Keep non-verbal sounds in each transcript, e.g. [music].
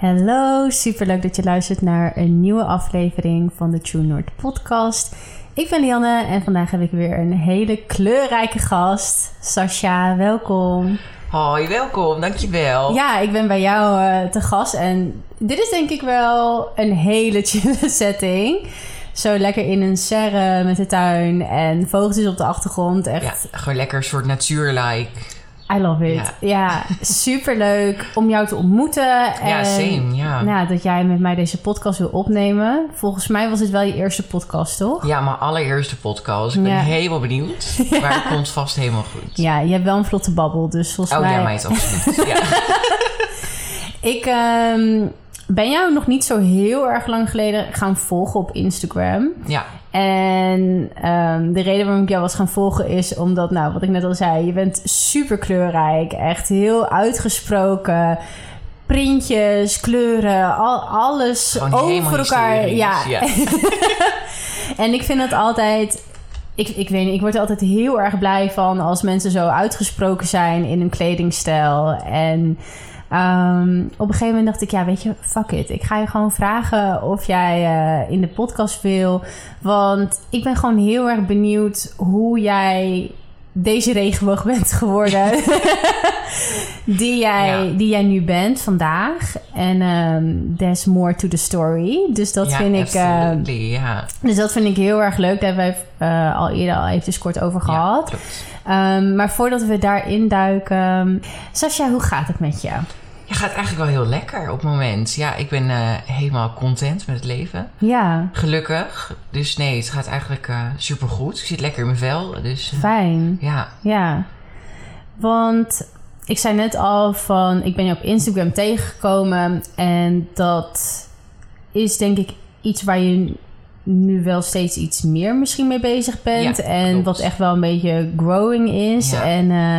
Hallo, superleuk dat je luistert naar een nieuwe aflevering van de True North podcast. Ik ben Lianne en vandaag heb ik weer een hele kleurrijke gast. Sascha, welkom. Hoi, welkom, dankjewel. Ja, ik ben bij jou uh, te gast en dit is denk ik wel een hele [laughs] chille setting. Zo lekker in een serre met de tuin en vogeltjes op de achtergrond. Echt. Ja, gewoon lekker een soort natuurlike. I love it. Ja, ja super leuk om jou te ontmoeten. En, ja, same. Ja. Nou, dat jij met mij deze podcast wil opnemen. Volgens mij was dit wel je eerste podcast, toch? Ja, mijn allereerste podcast. Ik ben ja. helemaal benieuwd. [laughs] Maar het komt vast helemaal goed. Ja, je hebt wel een vlotte babbel, dus volgens oh, mij... Oh [laughs] ja, meid, absoluut. ja. ik um, ben jou nog niet zo heel erg lang geleden gaan volgen op Instagram. Ja. En um, de reden waarom ik jou was gaan volgen is omdat, nou, wat ik net al zei, je bent super kleurrijk, echt heel uitgesproken. Printjes, kleuren, al, alles Gewoon over elkaar. Ja. ja. [laughs] en ik vind het altijd ik, ik weet niet, ik word er altijd heel erg blij van als mensen zo uitgesproken zijn in hun kledingstijl. En um, op een gegeven moment dacht ik, ja, weet je, fuck it. Ik ga je gewoon vragen of jij uh, in de podcast wil. Want ik ben gewoon heel erg benieuwd hoe jij deze regenboog [laughs] bent geworden. [laughs] die, jij, ja. die jij nu bent vandaag. En um, there's more to the story. Dus dat ja, vind ik. Uh, ja. Dus dat vind ik heel erg leuk. Daar hebben wij uh, al eerder al even kort over gehad. Um, maar voordat we daarin duiken. Sascha, hoe gaat het met je? Ja, gaat eigenlijk wel heel lekker op het moment. Ja, ik ben uh, helemaal content met het leven. Ja. Gelukkig. Dus nee, het gaat eigenlijk uh, supergoed. Ik zit lekker in mijn vel. Dus, uh, Fijn. Ja. Ja. Want ik zei net al van... Ik ben je op Instagram tegengekomen. En dat is denk ik iets waar je nu wel steeds iets meer misschien mee bezig bent. Ja, en klopt. wat echt wel een beetje growing is. Ja. En... Uh,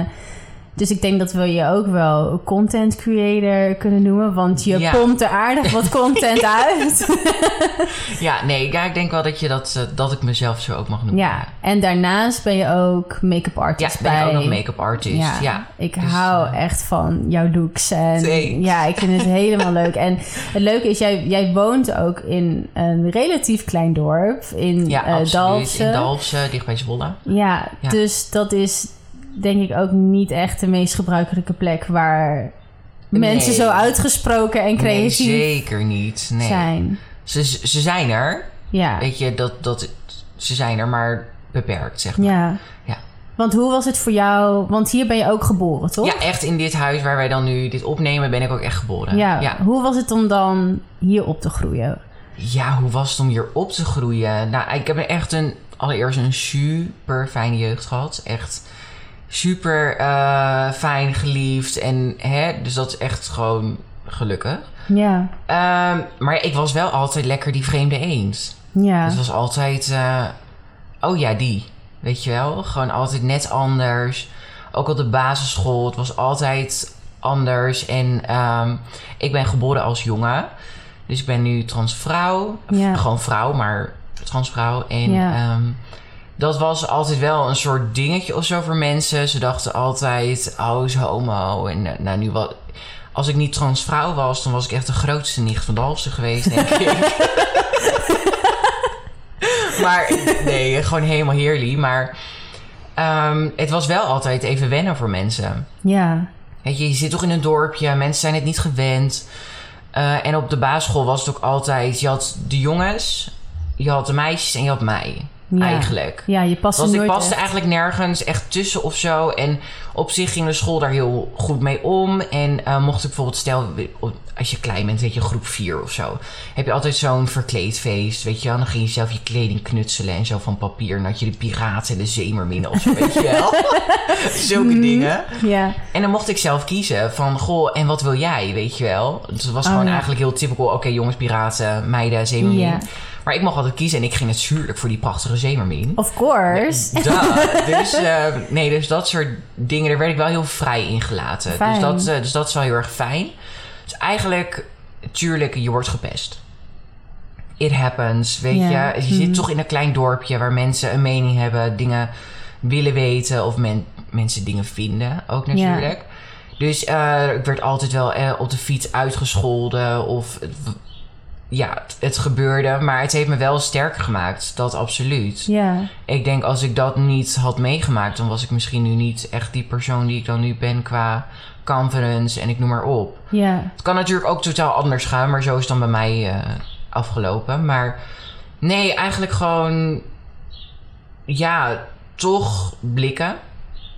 dus ik denk dat we je ook wel content creator kunnen noemen. Want je Ja. pompt er aardig wat [laughs] content uit. [laughs] ja, nee, ja, ik denk wel dat, je dat, uh, dat ik mezelf zo ook mag noemen. ja, en daarnaast ben je ook make-up Ja, artist ik ben ook nog make-up artist. Ja, Ja, ik Dus, hou eh, echt van jouw looks. En Thanks. ja, ik vind het [laughs] helemaal leuk. En het leuke is, jij, jij woont ook in een relatief klein dorp. In Ja, eh, absoluut. Dalfsen. In Dalfsen, dicht bij Zwolle. Ja, Ja. dus dat is denk ik ook niet echt de meest gebruikelijke plek waar mensen Nee. zo uitgesproken en Nee, creatief zeker niet. Nee. zijn. Ze, ze zijn er. Ja. Weet je, dat, dat, ze zijn er, maar beperkt, zeg maar. ja. Ja. Want hoe was het voor jou? Want hier ben je ook geboren, toch? Ja, echt in dit huis waar wij dan nu dit opnemen, ben ik ook echt geboren. Ja. ja. Hoe was het om dan hier op te groeien? Ja, hoe was het om hier op te groeien? Nou, ik heb echt een, allereerst een super fijne jeugd gehad. Echt super eh, fijn geliefd. En hè, dus dat is echt gewoon gelukkig. Ja. Ehm, maar ik was wel altijd lekker die vreemde eend. Ja. Het was altijd, eh, oh ja, die. Weet je wel? Gewoon altijd net anders. Ook op de basisschool, het was altijd anders. En ehm, ik ben geboren als jongen. Dus ik ben nu transvrouw. Ja. Gewoon vrouw, maar transvrouw. En Ja. ehm, dat was altijd wel een soort dingetje of zo voor mensen. Ze dachten altijd, oh, is homo. En eh, nou, nu wat... Als ik niet transvrouw was, dan was ik echt de grootste nicht van Dalfsen geweest, denk ik. [laughs] maar nee, gewoon helemaal heerlijk. Maar ehm, het was wel altijd even wennen voor mensen. Ja. Weet je, je zit toch in een dorpje, mensen zijn het niet gewend. Eh, en op de basisschool was het ook altijd... Je had de jongens, je had de meisjes en je had mij. Ja. Eigenlijk. Ja, je past Want ik nooit paste echt. eigenlijk nergens echt tussen of zo. En op zich ging de school daar heel goed mee om. En eh, mocht ik bijvoorbeeld, stel, als je klein bent, weet je, groep 4 of zo. Heb je altijd zo'n verkleedfeest, weet je wel. Dan ging je zelf je kleding knutselen en zo van papier. En dan had je de piraten en de zeemerminnen of zo, weet je wel. [laughs] Zulke Mhm. dingen. Ja. En dan mocht ik zelf kiezen van, goh, en wat wil jij, weet je wel. Dus het was gewoon Oh, ja. eigenlijk heel typical. Oké, jongens, piraten, meiden, zeemermin. Ja. Maar ik mocht altijd kiezen en ik ging natuurlijk voor die prachtige zeemermin. Of course. Dus, eh, nee, dus dat soort dingen, daar werd ik wel heel vrij in gelaten. Fijn. Dus dat, eh, dus dat is wel heel erg fijn. Dus eigenlijk, tuurlijk, je wordt gepest. It happens, weet je. Je zit toch in een klein dorpje waar mensen een mening hebben, dingen willen weten of men, mensen dingen vinden ook natuurlijk. Dus eh, ik werd altijd wel op de fiets uitgescholden of... ja, het, het gebeurde, maar het heeft me wel sterker gemaakt. Dat absoluut. Ja. Ik denk als ik dat niet had meegemaakt, dan was ik misschien nu niet echt die persoon die ik dan nu ben qua confidence en ik noem maar op. Ja. Het kan natuurlijk ook totaal anders gaan, maar zo is het dan bij mij eh, afgelopen. Maar nee, eigenlijk gewoon, ja, toch blikken,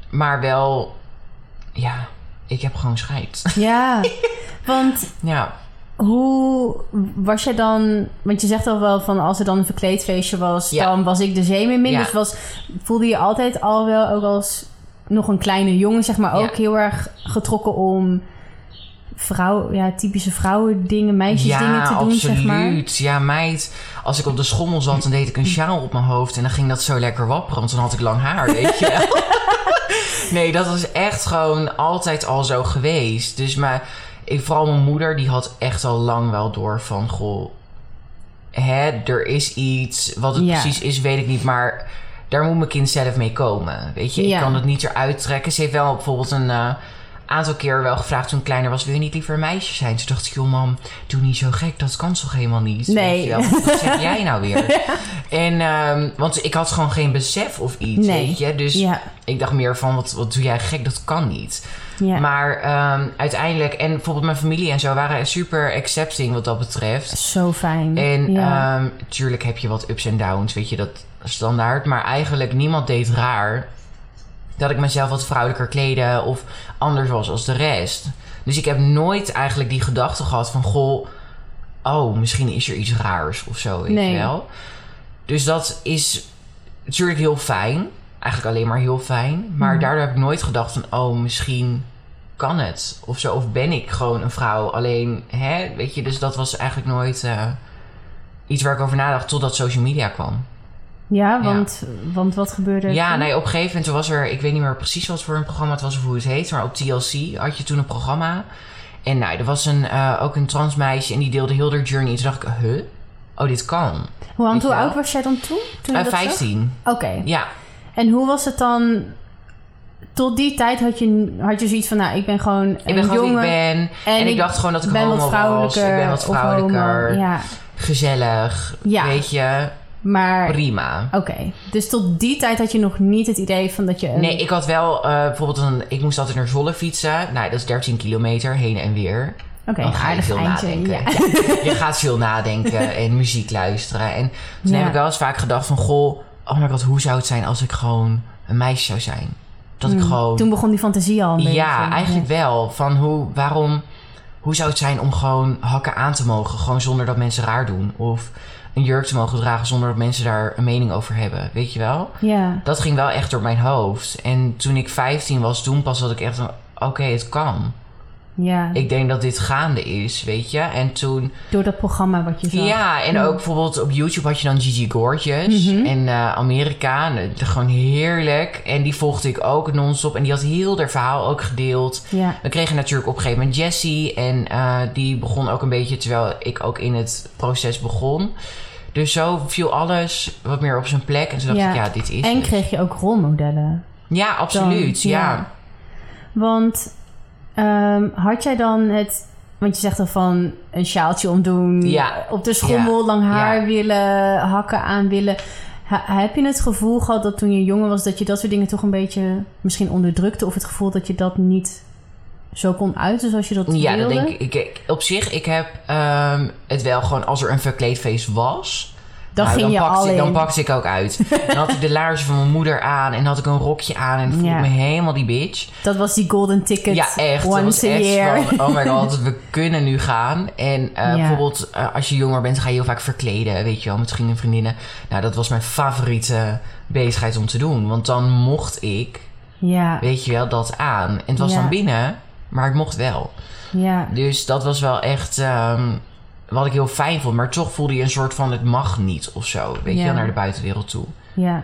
maar wel, ja, ik heb gewoon scheid. Ja. [laughs] Want ja, hoe was jij dan... Want je zegt al wel van als er dan een verkleedfeestje was... Ja. dan was ik de zeemermin. Ja. Dus was, voelde je altijd al wel ook als nog een kleine jongen... zeg maar ook Ja. heel erg getrokken om... Vrouw, ja, typische vrouwendingen, meisjesdingen ja, te doen, absoluut. zeg maar. Ja, meid, als ik op de schommel zat, dan deed ik een sjaal op mijn hoofd en dan ging dat zo lekker wapperen, want dan had ik lang haar, weet je wel. [laughs] nee, dat was echt gewoon altijd al zo geweest. Dus maar, ik, vooral mijn moeder, die had echt al lang wel door van, goh, hè, er is iets. Wat het Ja. precies is, weet ik niet, maar daar moet mijn kind zelf mee komen. Weet je, Ja. ik kan het niet eruit trekken. Ze heeft wel bijvoorbeeld een eh, aantal keer wel gevraagd toen ik kleiner was: wil je niet liever een meisje zijn? Toen dacht ik, joh, mam, doe niet zo gek. Dat kan toch helemaal niet? Nee. Weet je wel? Wat [laughs] zeg jij nou weer? En, ehm, want ik had gewoon geen besef of iets, Nee. weet je. Dus Ja, ik dacht meer van, wat, wat doe jij gek? Dat kan niet. Ja. Maar ehm, uiteindelijk, en bijvoorbeeld mijn familie en zo waren super accepting wat dat betreft. Zo fijn. En ja. ehm, tuurlijk heb je wat ups en downs, weet je, dat standaard. Maar eigenlijk niemand deed raar dat ik mezelf wat vrouwelijker kleden of anders was als de rest. Dus ik heb nooit eigenlijk die gedachte gehad van, goh, oh, misschien is er iets raars of zo, weet Nee. je wel. Dus dat is natuurlijk heel fijn. Eigenlijk alleen maar heel fijn. Maar Mhm. daardoor heb ik nooit gedacht van, oh, misschien kan het of zo. Of ben ik gewoon een vrouw. Alleen, hè, weet je, dus dat was eigenlijk nooit eh, iets waar ik over nadacht totdat social media kwam. ja, want, want wat gebeurde er Ja, toen? nee, op een gegeven moment was er, ik weet niet meer precies wat voor een programma het was of hoe het heet, maar op TLC had je toen een programma. En nou, er was een, eh, ook een transmeisje en die deelde heel haar journey. En toen dacht ik, huh? Oh, dit kan. Hoe, oud was jij dan toen? toen je Eh, dat zag? 15. Oké. Ja. En hoe was het dan... Tot die tijd had je, had je zoiets van... Nou, ik ben gewoon een Ik ben gewoon jongen. wie ik ben. En, ik dacht gewoon dat ik ben homo wat was. vrouwelijker. Ik ben wat vrouwelijker. Ja, Gezellig. Ja. Weet je, maar... prima. Oké. Dus tot die tijd had je nog niet het idee van dat je... Een, Nee, ik had wel eh, bijvoorbeeld een... Ik moest altijd naar Zwolle fietsen. Nou, dat is 13 kilometer heen en weer. Oké, Dan een ga je aardig veel eindje. nadenken. Ja. Ja, [laughs] je gaat veel nadenken [laughs] en muziek luisteren. En toen Ja. heb ik wel eens vaak gedacht van... Goh, oh my god, hoe zou het zijn als ik gewoon een meisje zou zijn? Dat ik Hmm. gewoon... Toen begon die fantasie al een beetje. ja, eigenlijk wel. Van hoe, waarom... Hoe zou het zijn om gewoon hakken aan te mogen? Gewoon zonder dat mensen raar doen. Of een jurk te mogen dragen zonder dat mensen daar een mening over hebben. Weet je wel? Ja, Dat ging wel echt door mijn hoofd. En toen ik 15 was, toen pas had ik echt een... Oké, het kan. Ja. Ik denk dat dit gaande is, weet je? En toen... Door dat programma wat je zag. Ja, en ook bijvoorbeeld op YouTube had je dan Gigi Gorgeous. Mhm. En eh, Amerika, eh, gewoon heerlijk. En die volgde ik ook non-stop. En die had heel haar verhaal ook gedeeld. Ja. We kregen natuurlijk op een gegeven moment Jessie. En eh, die begon ook een beetje terwijl ik ook in het proces begon. Dus zo viel alles wat meer op zijn plek. En toen dacht Ja. ik, ja, dit is En het. kreeg je ook rolmodellen. Ja, absoluut. Dan, ja. ja. Want ehm, had jij dan het... Want je zegt al van een sjaaltje omdoen. Ja. Op de schommel Ja. lang haar Ja. willen, hakken aan willen. Ha- heb je het gevoel gehad dat toen je jonger was... dat je dat soort dingen toch een beetje misschien onderdrukte? Of het gevoel dat je dat niet zo kon uiten zoals je dat Ja, wilde? dat denk ik. ik. Op zich, ik heb ehm, het wel gewoon als er een verkleedfeest was. Dan nou, ging je pakte, al ik- Dan pakte ik ook uit. [laughs] dan had ik de laarzen van mijn moeder aan en had ik een rokje aan en voelde Ja. ik me helemaal die bitch. Dat was die golden ticket Ja, echt. Dat was once a echt year. van, oh my god, [laughs] we kunnen nu gaan. En eh, Ja. bijvoorbeeld eh, als je jonger bent, ga je heel vaak verkleden, weet je wel, met vrienden en vriendinnen. Nou, dat was mijn favoriete bezigheid om te doen. Want dan mocht ik, Ja, weet je wel, dat aan. En het was Ja. dan binnen, maar het mocht wel. ja, Dus dat was wel echt ehm, wat ik heel fijn vond. Maar toch voelde je een soort van het mag niet of zo. Weet je Ja. wel, naar de buitenwereld toe. ja.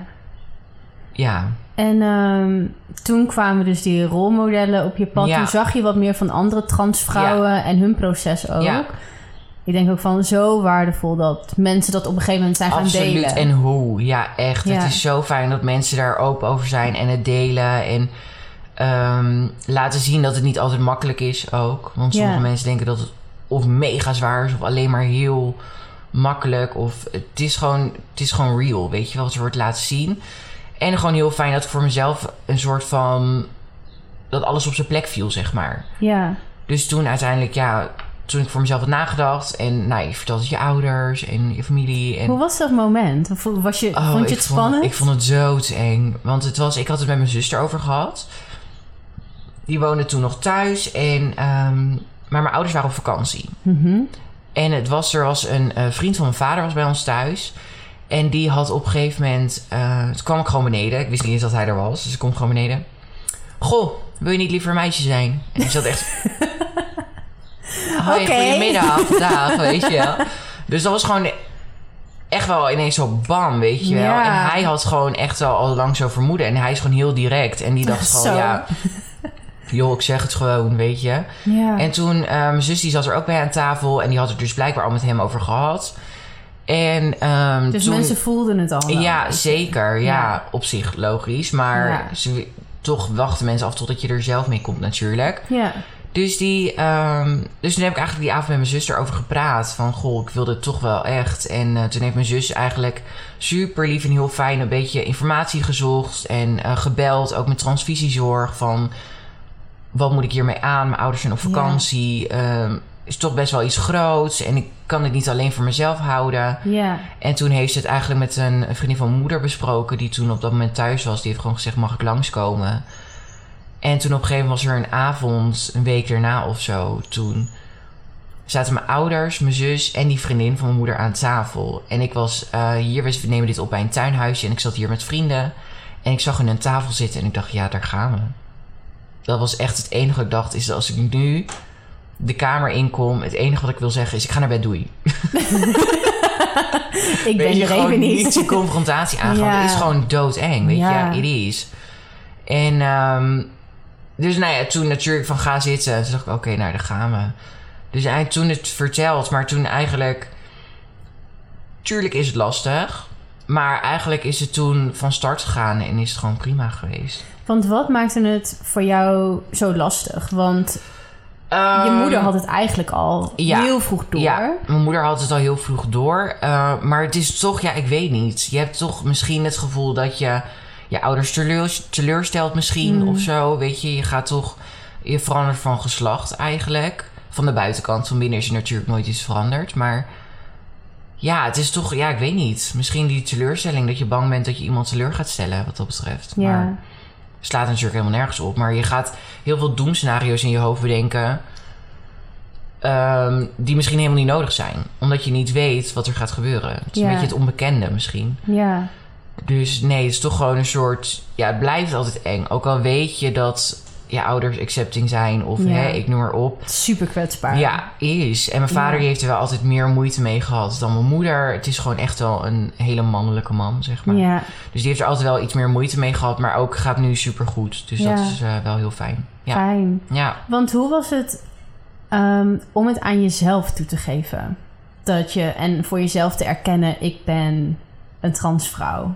Ja, En ehm, toen kwamen dus die rolmodellen op je pad. Ja. Toen zag je wat meer van andere transvrouwen en hun proces ook. Ja. Ik denk ook van zo waardevol dat mensen dat op een gegeven moment zijn gaan absoluut. delen. En hoe. Ja, echt. Het is zo fijn dat mensen daar open over zijn en het delen. En ehm, laten zien dat het niet altijd makkelijk is ook. Want sommige mensen denken dat het of mega zwaar is of alleen maar heel makkelijk. Of het is gewoon, het is gewoon real, weet je wel, wat er wordt laten zien. En gewoon heel fijn dat ik voor mezelf een soort van... dat alles op zijn plek viel, zeg maar. Ja. Dus toen uiteindelijk, ja, toen ik voor mezelf had nagedacht... en nou, je vertelt het je ouders en je familie. En, Hoe was dat moment? Was je, Oh, vond je het vond- spannend? ik vond het zo te eng. Want het was, ik had het met mijn zuster over gehad. Die woonde toen nog thuis. En, ehm, maar mijn ouders waren op vakantie. Mhm. En het was, er was een eh, vriend van mijn vader was bij ons thuis. En die had op een gegeven moment... eh, toen kwam ik gewoon beneden. Ik wist niet eens dat hij er was. Dus ik kom gewoon beneden. Goh, wil je niet liever een meisje zijn? En die zat echt... [laughs] Hoi, Oké. goedemiddag, dag, [laughs] weet je wel. Dus dat was gewoon echt wel ineens zo bam, weet je wel. Ja. En hij had gewoon echt al, al lang zo vermoeden. En hij is gewoon heel direct. En die dacht [laughs] gewoon, Zo. ja... Joh, ik zeg het gewoon, weet je. Ja. En toen, eh, mijn zus die zat er ook bij aan tafel. En die had het dus blijkbaar al met hem over gehad. En ehm, dus toen... mensen voelden het al. wel. Ja, zeker. Ja, Ja. op zich logisch. Maar Ja. ze, toch wachten mensen af totdat je er zelf mee komt natuurlijk. Ja. Dus, die, ehm, dus toen heb ik eigenlijk die avond met mijn zus erover gepraat. Van, goh, ik wilde het toch wel echt. En eh, toen heeft mijn zus eigenlijk super lief en heel fijn... een beetje informatie gezocht en eh, gebeld. Ook met transfusiezorg van... wat moet ik hiermee aan? Mijn ouders zijn op Ja. vakantie. ehm, is toch best wel iets groots. En ik kan het niet alleen voor mezelf houden. Ja. En toen heeft ze het eigenlijk met een vriendin van mijn moeder besproken... die toen op dat moment thuis was. Die heeft gewoon gezegd, mag ik langskomen? En toen op een gegeven moment was er een avond, een week daarna of zo... toen zaten mijn ouders, mijn zus en die vriendin van mijn moeder aan tafel. En ik was eh, hier, we nemen dit op bij een tuinhuisje... en ik zat hier met vrienden. En ik zag hun aan tafel zitten en ik dacht, ja, daar gaan we. Dat was echt het enige wat ik dacht, is dat als ik nu de kamer inkom... het enige wat ik wil zeggen is, ik ga naar bed, doei. [laughs] Ik ben er even niet. niet je confrontatie aangaan. [laughs] Ja. Het is gewoon doodeng, weet Ja. je. It is. En ehm, dus nou ja, toen natuurlijk van ga zitten. Toen dacht ik, oké, nou, daar gaan we. Dus eigenlijk toen het verteld, maar toen eigenlijk... Tuurlijk is het lastig. Maar eigenlijk is het toen van start gegaan en is het gewoon prima geweest. Want wat maakte het voor jou zo lastig? Want je Ehm, moeder had het eigenlijk al ja. heel vroeg door. Ja, mijn moeder had het al heel vroeg door. Uh, maar het is toch, ja, ik weet niet. Je hebt toch misschien het gevoel dat je je ouders teleur, teleurstelt misschien Mm. of zo. Weet je, je gaat toch... Je verandert van geslacht eigenlijk. Van de buitenkant. Van binnen is er natuurlijk nooit iets veranderd. Maar ja, het is toch... Ja, ik weet niet. Misschien die teleurstelling dat je bang bent dat je iemand teleur gaat stellen wat dat betreft. Ja. Maar slaat natuurlijk helemaal nergens op. Maar je gaat heel veel doemscenario's in je hoofd bedenken... ehm, die misschien helemaal niet nodig zijn. Omdat je niet weet wat er gaat gebeuren. Het is Ja. een beetje het onbekende misschien. Ja. Dus nee, het is toch gewoon een soort... Ja, het blijft altijd eng. Ook al weet je dat je ouders accepting zijn of Ja. hè, ik noem maar op. Super kwetsbaar. Ja, is. En mijn vader Ja. die heeft er wel altijd meer moeite mee gehad dan mijn moeder. Het is gewoon echt wel een hele mannelijke man, zeg maar. Ja. Dus die heeft er altijd wel iets meer moeite mee gehad. Maar ook gaat nu super goed. Dus dat is eh, wel heel fijn. Ja. Fijn. ja. Want hoe was het ehm, om het aan jezelf toe te geven? Dat je, en voor jezelf te erkennen, ik ben een transvrouw.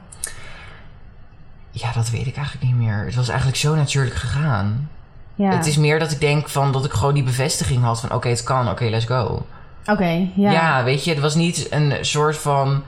Ja, dat weet ik eigenlijk niet meer. Het was eigenlijk zo natuurlijk gegaan. Ja. Het is meer dat ik denk van dat ik gewoon die bevestiging had van oké, het kan, oké, let's go. Oké, ja. Ja. weet je, het was niet een soort van.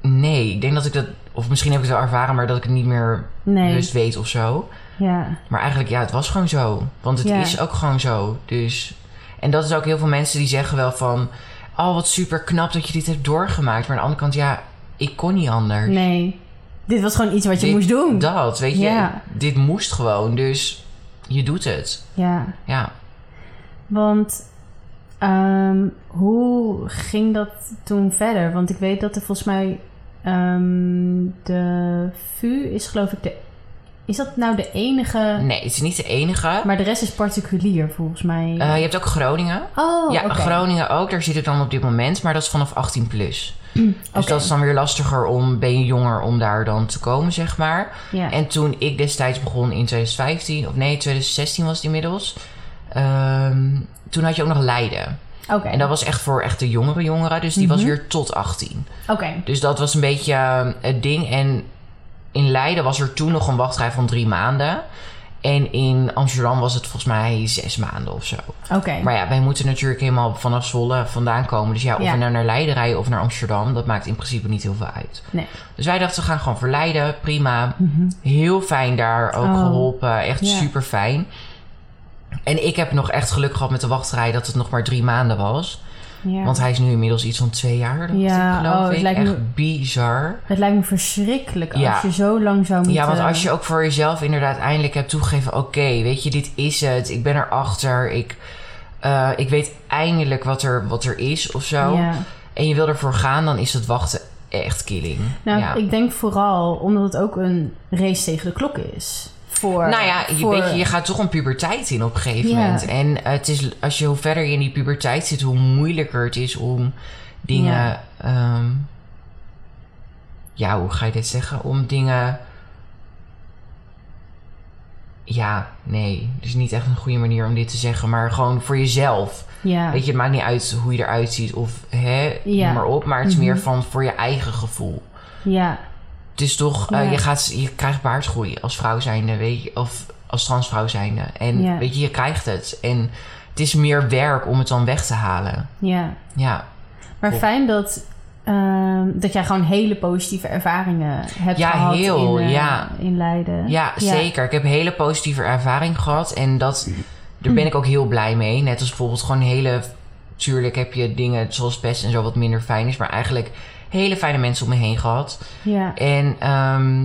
Nee, ik denk dat ik dat. Of misschien heb ik het wel ervaren, maar dat ik het niet meer Nee. bewust weet of zo. Ja. Maar eigenlijk, ja, het was gewoon zo. Want het Ja. is ook gewoon zo. Dus. En dat is ook heel veel mensen die zeggen wel van. Oh, wat super knap dat je dit hebt doorgemaakt. Maar aan de andere kant, ja, ik kon niet anders. Nee. Dit was gewoon iets wat je Dit- moest doen. Dat, weet je. Ja. Dit moest gewoon. Dus je doet het. Ja. Ja. Want ehm, hoe ging dat toen verder? Want ik weet dat er volgens mij ehm, de VU is geloof ik de... Is dat nou de enige... Nee, het is niet de enige. Maar de rest is particulier volgens mij. Eh, je hebt ook Groningen. oh, ja. Groningen ook. Daar zit het dan op dit moment. Maar dat is vanaf 18 plus. Dus dat is dan weer lastiger om, ben je jonger, om daar dan te komen, zeg maar. Ja. En toen ik destijds begon in 2015, of nee, 2016 was het inmiddels. ehm, toen had je ook nog Leiden. En dat was echt voor echt de jongere jongeren. Dus die was Mhm. weer tot 18. Oké. Dus dat was een beetje eh, het ding. En in Leiden was er toen nog een wachtrij van drie maanden. En in Amsterdam was het volgens mij zes maanden of zo. Oké. Maar ja, wij moeten natuurlijk helemaal vanaf Zwolle vandaan komen. Dus ja, of Ja. we nou naar Leiden rijden of naar Amsterdam, dat maakt in principe niet heel veel uit. Nee. Dus wij dachten, we gaan gewoon voor Leiden. Prima. Heel fijn daar ook Oh. geholpen. Echt super fijn. En ik heb nog echt geluk gehad met de wachtrij dat het nog maar drie maanden was. Ja. Want hij is nu inmiddels iets van twee jaar, dacht Ja, ik, geloof oh, het ik. lijkt me- Echt bizar. Het lijkt me verschrikkelijk Ja. als je zo lang zou moeten... Ja, want als je ook voor jezelf inderdaad eindelijk hebt toegegeven... oké, weet je, dit is het. Ik ben erachter. Ik, eh, ik weet eindelijk wat er, wat er is of zo. Ja. En je wil ervoor gaan, dan is het wachten echt killing. Nou, ik denk vooral omdat het ook een race tegen de klok is. Voor, Nou ja, je, voor- weet je, je gaat toch een puberteit in op een gegeven moment. En het is, als je hoe verder je in die puberteit zit, hoe moeilijker het is om dingen. Ja. Ja, ja hoe ga je dit zeggen? Om dingen. Ja, nee. Dus niet echt een goede manier om dit te zeggen. Maar gewoon voor jezelf. Ja. Weet je, het maakt niet uit hoe je eruit ziet of hè, Ja. noem maar op. Maar het is Mhm. meer van voor je eigen gevoel. ja. Het is toch, eh, je, gaat, je krijgt baardgroei als vrouw zijnde, weet je, of als transvrouw zijnde. En Ja. weet je, je krijgt het. En het is meer werk om het dan weg te halen. ja. Ja, Maar fijn dat, ehm, dat jij gewoon hele positieve ervaringen hebt Ja, gehad heel, in, eh, ja. in Leiden. ja, zeker. Ik heb hele positieve ervaring gehad. En dat, daar ben ik ook heel blij mee. Net als bijvoorbeeld gewoon hele... Tuurlijk heb je dingen zoals pest en zo wat minder fijn is. Maar eigenlijk hele fijne mensen om me heen gehad. Ja. En ehm,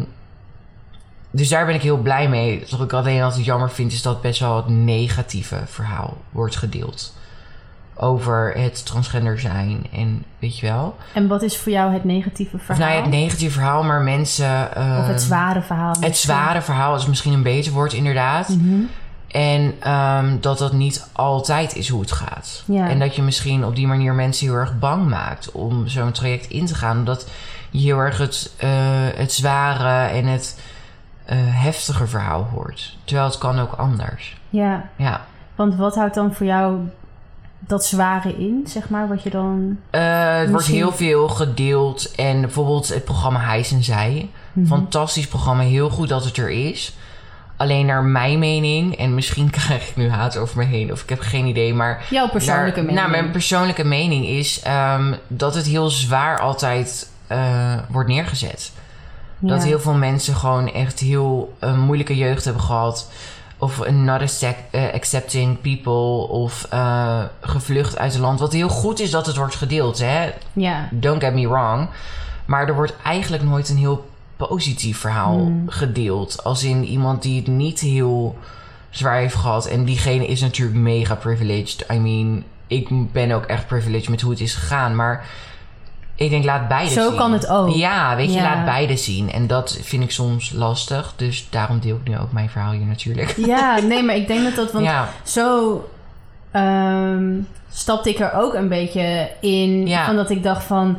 dus daar ben ik heel blij mee. Wat ik alleen altijd jammer vind, is dat best wel het negatieve verhaal wordt gedeeld. Over het transgender zijn en weet je wel. En wat is voor jou het negatieve Of verhaal? nou ja, het negatieve verhaal, maar mensen. Of het zware verhaal? Het zware verhaal is misschien een beter woord, inderdaad. Mhm. En ehm, dat dat niet altijd is hoe het gaat. Ja. En dat je misschien op die manier mensen heel erg bang maakt om zo'n traject in te gaan. Omdat je heel erg het, eh, het zware en het eh, heftige verhaal hoort. Terwijl het kan ook anders. Ja, Ja. want wat houdt dan voor jou dat zware in, zeg maar, wat je dan... Eh, het wordt heel veel gedeeld. En bijvoorbeeld het programma Hijs en Zij. Mhm. Fantastisch programma. Heel goed dat het er is. Alleen naar mijn mening, en misschien [laughs] krijg ik nu haat over me heen, of ik heb geen idee, maar Jouw persoonlijke naar, mening. Nou, mijn persoonlijke mening is ehm, dat het heel zwaar altijd eh, wordt neergezet. Dat heel veel mensen gewoon echt heel eh, moeilijke jeugd hebben gehad. Of not eh, accepting people. Of gevlucht uit het land. Wat heel goed is dat het wordt gedeeld. Hè? Ja, Don't get me wrong. Maar er wordt eigenlijk nooit een heel positief verhaal Hmm. gedeeld. Als in iemand die het niet heel zwaar heeft gehad. En diegene is natuurlijk mega privileged. I mean, ik ben ook echt privileged met hoe het is gegaan. Maar ik denk, laat beide Zo zien. kan het ook. Ja, weet je, Ja. laat beide zien. En dat vind ik soms lastig. Dus daarom deel ik nu ook mijn verhaal hier natuurlijk. [laughs] ja, nee, maar ik denk dat dat... Want ja, zo ehm, stapte ik er ook een beetje in. Ja. Van dat ik dacht van...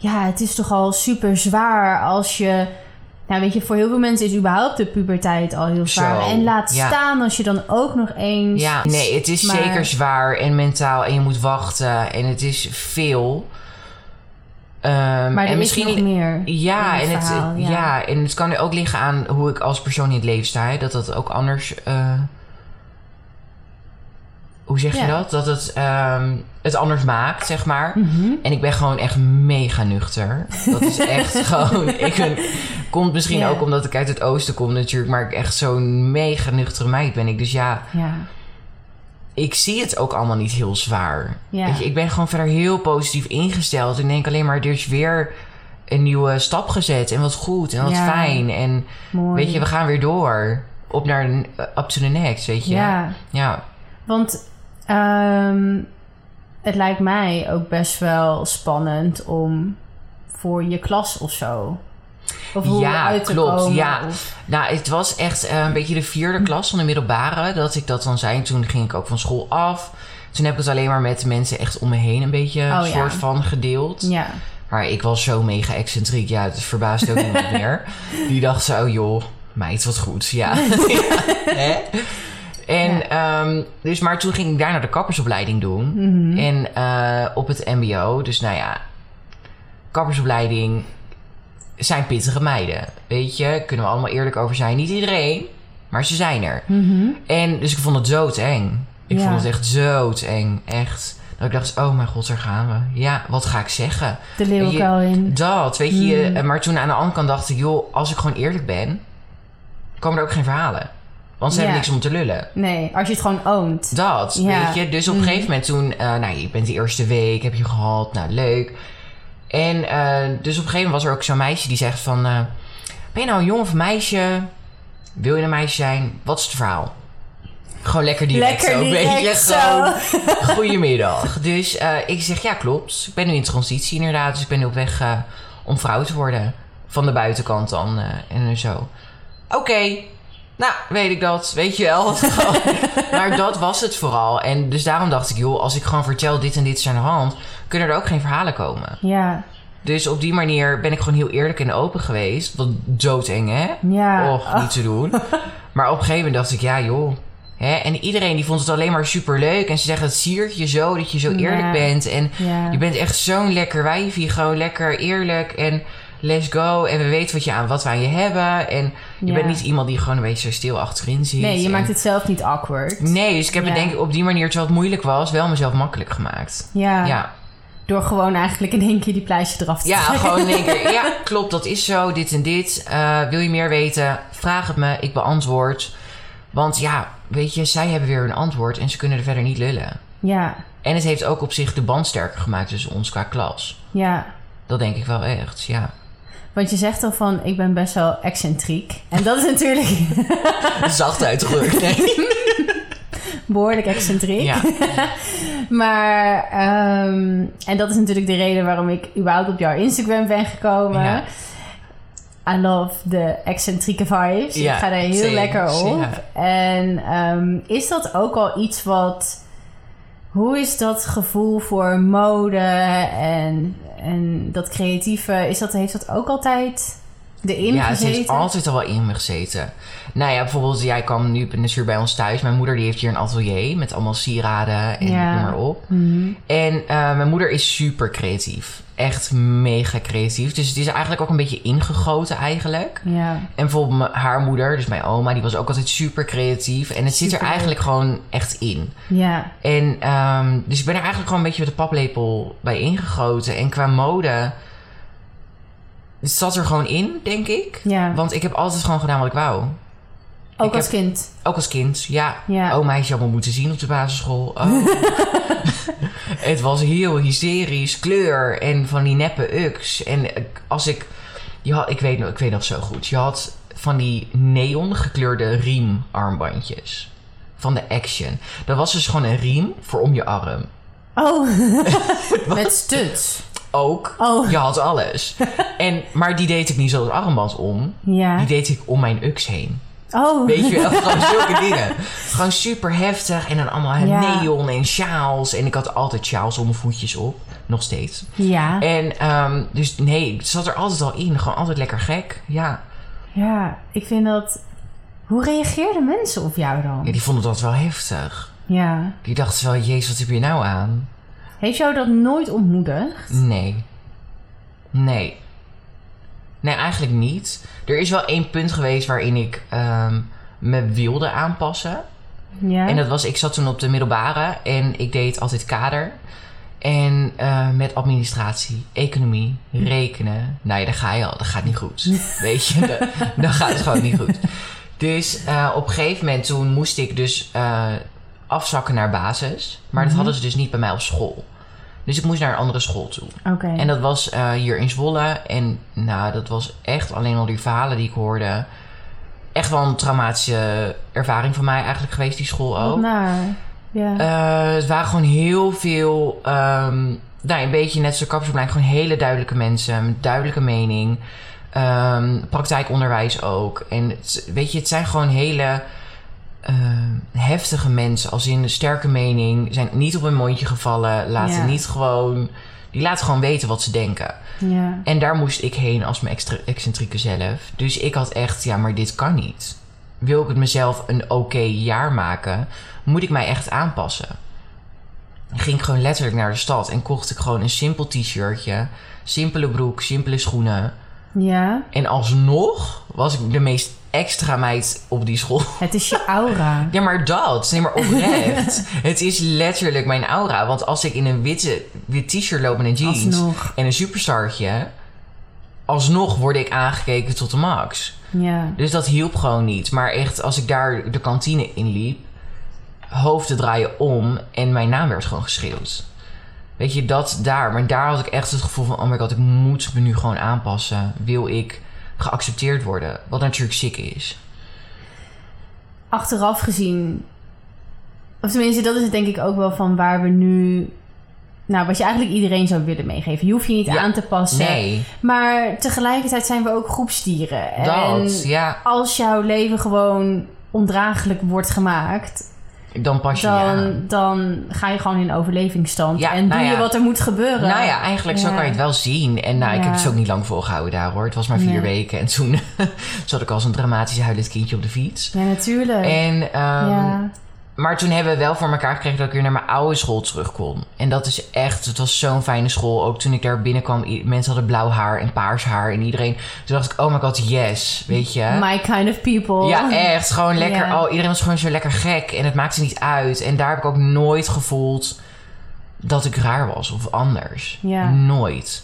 Ja, het is toch al super zwaar als je... Nou, weet je, voor heel veel mensen is überhaupt de puberteit al heel zwaar. Zo, en laat ja. staan als je dan ook nog eens... ja, nee, het is Maar- zeker zwaar en mentaal. En je moet wachten. En het is veel. Ehm, Maar er en is nog meer Ja, in en het het, ja. ja. en het kan er ook liggen aan hoe ik als persoon in het leven sta. hè. Dat dat ook anders... eh, hoe zeg je Ja. dat? Dat het ehm, het anders maakt, zeg maar. Mhm. En ik ben gewoon echt mega nuchter. Dat is echt [laughs] gewoon... Ik ben, komt misschien ook omdat ik uit het oosten kom natuurlijk. Maar ik echt zo'n mega nuchtere meid ben ik. Dus ja, Ja, ik zie het ook allemaal niet heel zwaar. Ja. Weet je, ik ben gewoon verder heel positief ingesteld. Ik denk alleen maar, er is weer een nieuwe stap gezet. En wat goed en wat fijn. En mooi. weet je, we gaan weer door. Op naar de, up to the next, weet je. Ja, Ja. want ehm, het lijkt mij ook best wel spannend om voor je klas of zo. Of hoe Ja, uit te klopt, komen. ja. of- Nou, het was echt eh, een beetje de vierde klas van de middelbare dat ik dat dan zei. Toen ging ik ook van school af. Toen heb ik het alleen maar met mensen echt om me heen een beetje Oh, een ja. soort van gedeeld. ja. Maar ik was zo mega excentriek. Ja, het verbaasde ook niemand meer. [laughs] Die dacht zo, oh joh, meid, wat goed. Ja. [laughs] [laughs] Ja? En, Ja. ehm, dus, maar toen ging ik daar naar de kappersopleiding doen. Mhm. En eh, op het mbo. Dus nou ja, kappersopleiding. zijn pittige meiden. Weet je, kunnen we allemaal eerlijk over zijn. Niet iedereen, maar ze zijn er. Mhm. En dus ik vond het zo eng. Ik Ja. vond het echt zo eng. Echt. Dat ik dacht, oh mijn god, daar gaan we. Ja, wat ga ik zeggen? De in. Dat, weet je. Mm. Maar toen aan de andere kant dacht ik, joh, als ik gewoon eerlijk ben, komen er ook geen verhalen. Want ze Ja. hebben niks om te lullen. Nee, als je het gewoon oont. Dat, Ja. weet je. Dus op een gegeven moment toen... eh, nou, je bent de eerste week, heb je gehad. Nou, leuk. En eh, dus op een gegeven moment was er ook zo'n meisje die zegt van... eh, ben je nou een jongen of een meisje? Wil je een meisje zijn? Wat is het verhaal? Gewoon lekker direct Lekker zo, weet je. Gewoon, [laughs] goedemiddag. Dus ik zeg, ja, klopt. Ik ben nu in transitie inderdaad. Dus ik ben nu op weg om vrouw te worden. Van de buitenkant dan. en zo. Oké. Nou, weet ik dat. Weet je wel. [laughs] [laughs] maar dat was het vooral. En dus daarom dacht ik, joh, als ik gewoon vertel dit en dit is aan de hand... kunnen er ook geen verhalen komen. Ja, Dus op die manier ben ik gewoon heel eerlijk en open geweest. Wat doodeng, hè? ja. Och, niet [laughs] te doen. Maar op een gegeven moment dacht ik, ja joh. Hè? En iedereen die vond het alleen maar super leuk. En ze zeggen, het siert je zo dat je zo eerlijk Ja. bent. En ja. je bent echt zo'n lekker wijfie. Gewoon lekker eerlijk en let's go. En we weten wat, je aan, wat we aan je hebben. En je Ja. bent niet iemand die gewoon een beetje zo stil achterin zit. Nee, je En- maakt het zelf niet awkward. Nee, dus ik heb het denk ik op die manier, terwijl het moeilijk was, wel mezelf makkelijk gemaakt. Ja, Ja, door gewoon eigenlijk in één keer die pleister eraf te ja trekken. gewoon in één keer. Ja, [laughs] klopt, dat is zo, dit en dit. Eh, wil je meer weten? Vraag het me, ik beantwoord. Want ja, weet je, zij hebben weer een antwoord en ze kunnen er verder niet lullen. Ja, En het heeft ook op zich de band sterker gemaakt tussen ons qua klas. ja. Dat denk ik wel echt, ja. Want je zegt al van, ik ben best wel excentriek. En dat is natuurlijk [laughs] Zacht uitgedrukt, nee. [laughs] behoorlijk excentriek. Ja, [laughs] Maar, ehm, en dat is natuurlijk de reden waarom ik überhaupt op jouw Instagram ben gekomen. Ja. I love de excentrieke vibes. Ja, ik ga daar heel same, lekker op. En ehm, is dat ook al iets wat... Hoe is dat gevoel voor mode en, en dat creatieve... Is dat, heeft dat ook altijd erin ja, het gezeten? heeft altijd al wel in me gezeten. Nou ja, bijvoorbeeld, jij kwam nu natuurlijk bij ons thuis. Mijn moeder die heeft hier een atelier met allemaal sieraden en Ja. noem maar op. Mhm. En eh, mijn moeder is super creatief. Echt mega creatief. Dus het is eigenlijk ook een beetje ingegoten eigenlijk. Ja, En bijvoorbeeld haar moeder, dus mijn oma, die was ook altijd super creatief. En het zit er eigenlijk gewoon echt in. ja, En ehm, dus ik ben er eigenlijk gewoon een beetje met de paplepel bij ingegoten. En qua mode het zat er gewoon in, denk ik. ja. Want ik heb altijd gewoon gedaan wat ik wou. Ook ik als heb- kind. Ook als kind, ja. Ja. Oh, meisje allemaal moeten zien op de basisschool. Oh. [laughs] [laughs] het was heel hysterisch. Kleur en van die neppe uks. En als ik... Je had, ik, weet, ik weet nog zo goed. Je had van die neon gekleurde riemarmbandjes. Van de Action. Dat was dus gewoon een riem voor om je arm. Oh, [laughs] met studs. Ook. Oh, Je had alles. En, maar die deed ik niet zo armband om. ja. Die deed ik om mijn uks heen. Oh, Weet je wel, [laughs] gewoon zulke dingen. Gewoon super heftig. En dan allemaal Ja. neon en sjaals. En ik had altijd sjaals om mijn voetjes op. Nog steeds. ja. En ehm, dus nee, het zat er altijd al in. Gewoon altijd lekker gek. Ja. Ja, ik vind dat... Hoe reageerden mensen op jou dan? ja, die vonden dat wel heftig. Ja. Die dachten wel, jezus, wat heb je nou aan? Heeft jou dat nooit ontmoedigd? Nee. Nee. Nee, eigenlijk niet. Er is wel één punt geweest waarin ik ehm, me wilde aanpassen. Ja. En dat was, ik zat toen op de middelbare en ik deed altijd kader. En eh, met administratie, economie, rekenen. Nou ja, daar ga je al. Dat gaat niet goed. [laughs] Weet je, dat, dat gaat het gewoon niet goed. Dus eh, op een gegeven moment toen moest ik dus eh, afzakken naar basis. Maar dat Mhm. hadden ze dus niet bij mij op school. Dus ik moest naar een andere school toe. Oké. En dat was eh, hier in Zwolle. En nou, dat was echt alleen al die verhalen die ik hoorde. Echt wel een traumatische ervaring voor mij eigenlijk geweest, die school ook. Ja. Eh, het waren gewoon heel veel, ehm, nou, een beetje net zoals kapsopleiding, gewoon hele duidelijke mensen met duidelijke mening. Ehm, praktijkonderwijs ook. En het, weet je, het zijn gewoon hele eh, heftige mensen, als in sterke mening, zijn niet op hun mondje gevallen, laten Ja. niet gewoon, die laten gewoon weten wat ze denken. ja. En daar moest ik heen als mijn extra, excentrieke zelf. Dus ik had echt, ja, maar dit kan niet. Wil ik het mezelf een oké jaar maken, moet ik mij echt aanpassen. Ging ik gewoon letterlijk naar de stad en kocht ik gewoon een simpel t-shirtje, simpele broek, simpele schoenen. Ja, En alsnog was ik de meest extra meid op die school. het is je aura. [laughs] Ja, maar dat. Nee, maar oprecht. [laughs] het is letterlijk mijn aura. Want als ik in een witte, wit t-shirt loop en een jeans Alsnog. en een superstartje... alsnog word ik aangekeken tot de max. Ja. Dus dat hielp gewoon niet. Maar echt, als ik daar de kantine in liep... hoofden draaien om en mijn naam werd gewoon geschreeuwd. Weet je, dat daar. Maar daar had ik echt het gevoel van... oh my god, ik moet me nu gewoon aanpassen. Wil ik geaccepteerd worden? Wat natuurlijk sick is. Achteraf gezien... Of tenminste, dat is het denk ik ook wel van waar we nu... Nou, wat je eigenlijk iedereen zou willen meegeven. Je hoeft je niet Ja. aan te passen. Nee, Maar tegelijkertijd zijn we ook groepsdieren. En dat. Ja, als jouw leven gewoon ondraaglijk wordt gemaakt... dan pas je dan, je dan ga je gewoon in overlevingsstand. Ja, en nou doe je ja. wat er moet gebeuren. Nou ja, eigenlijk zo kan je het wel zien. En nou, ik heb het dus ook niet lang volgehouden daar hoor. Het was maar vier Nee. weken. En toen [laughs] zat ik als een dramatisch huilend kindje op de fiets. Ja, natuurlijk. En, ehm, ja. Maar toen hebben we wel voor elkaar gekregen dat ik weer naar mijn oude school terug kon. En dat is echt, het was zo'n fijne school. Ook toen ik daar binnenkwam, mensen hadden blauw haar en paars haar. En iedereen, toen dacht ik, oh my god, yes, weet je. My kind of people. Ja, echt. Gewoon lekker. Ja. Oh, iedereen was gewoon zo lekker gek. En het maakte niet uit. En daar heb ik ook nooit gevoeld dat ik raar was of anders. Ja. Nooit.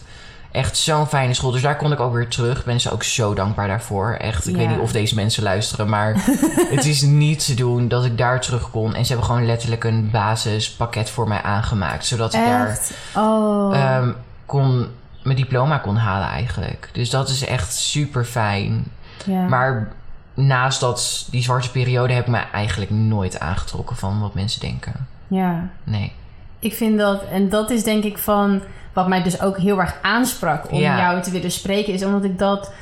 Echt zo'n fijne school. Dus daar kon ik ook weer terug. Ik ben ze ook zo dankbaar daarvoor. Echt. Ik Ja. weet niet of deze mensen luisteren. Maar [laughs] het is niet te doen dat ik daar terug kon. En ze hebben gewoon letterlijk een basispakket voor mij aangemaakt. Zodat ik daar? Oh. ehm, kon, mijn diploma kon halen eigenlijk. Dus dat is echt super fijn. ja. Maar naast dat, die zwarte periode heb ik me eigenlijk nooit aangetrokken van wat mensen denken. ja. Nee. Ik vind dat, en dat is denk ik van wat mij dus ook heel erg aansprak om Ja. jou te willen spreken, is omdat ik dat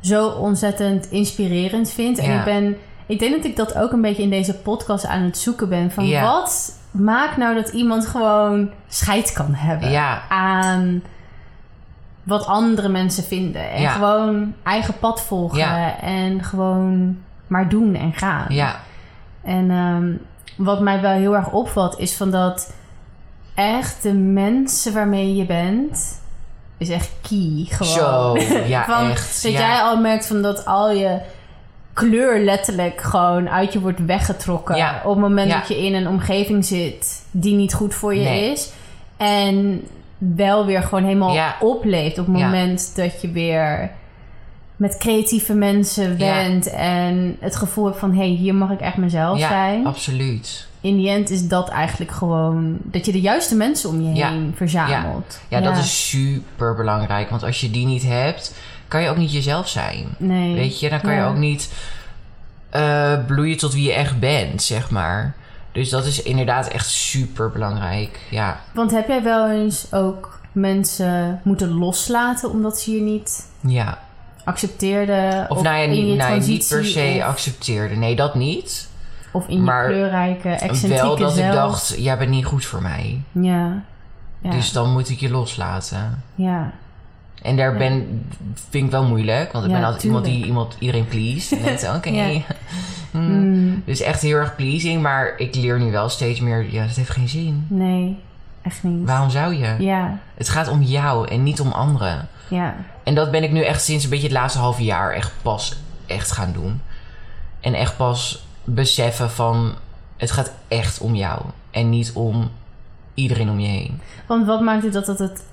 zo ontzettend inspirerend vind. En Ja. ik ben, ik denk dat ik dat ook een beetje in deze podcast aan het zoeken ben. Van Ja. wat maakt nou dat iemand gewoon scheid kan hebben aan wat andere mensen vinden. En gewoon eigen pad volgen en gewoon maar doen en gaan. Ja. En ehm, wat mij wel heel erg opvalt, is van dat echt de mensen waarmee je bent, is echt key gewoon. Zo. Ja, [laughs] van, echt. Dat ja. jij al merkt van dat al je kleur letterlijk gewoon uit je wordt weggetrokken. Ja. Op het moment Ja. dat je in een omgeving zit die niet goed voor je Nee. is. En wel weer gewoon helemaal opleeft op het moment dat je weer met creatieve mensen Ja. bent en het gevoel hebt van hé, hey, hier mag ik echt mezelf ja, zijn. absoluut. In die end is dat eigenlijk gewoon dat je de juiste mensen om je Ja. heen verzamelt. Ja, dat is super belangrijk. Want als je die niet hebt, kan je ook niet jezelf zijn. nee. Weet je, dan kan je ook niet eh, bloeien tot wie je echt bent, zeg maar. Dus dat is inderdaad echt super belangrijk. Ja. Want heb jij wel eens ook mensen moeten loslaten omdat ze je niet Ja. Accepteerden? Of, nou ja, in niet, je nou, niet per se of, accepteerde. Nee, dat niet. of in maar je kleurrijke, excentrieke Wel dat zelf. ik dacht, jij bent niet goed voor mij. Ja. Ja. Dus dan moet ik je loslaten. ja. En daar Ja. ben, vind ik wel moeilijk. Want ik Ja, ben altijd iemand die iemand, iedereen please. [laughs] En denkt, oké. Ja. [laughs] Mm. Mm, Dus echt heel erg pleasing. Maar ik leer nu wel steeds meer, ja, dat heeft geen zin. nee, echt niet. Waarom zou je? Ja, Het gaat om jou en niet om anderen. Ja. En dat ben ik nu echt sinds een beetje het laatste half jaar echt pas echt gaan doen. En echt pas beseffen van, het gaat echt om jou. En niet om iedereen om je heen. Want wat maakt het dat dat het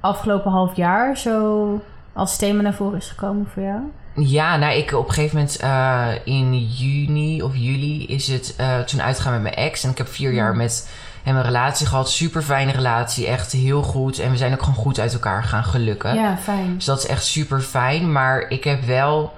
afgelopen half jaar zo als thema naar voren is gekomen voor jou? Ja, nou, ik op een gegeven moment eh, in juni of juli is het eh, toen uitgegaan met mijn ex. En ik heb vier jaar met hem een relatie gehad. Super fijne relatie, echt heel goed. En we zijn ook gewoon goed uit elkaar gaan, gelukkig. Ja, fijn. Dus dat is echt super fijn. Maar ik heb wel.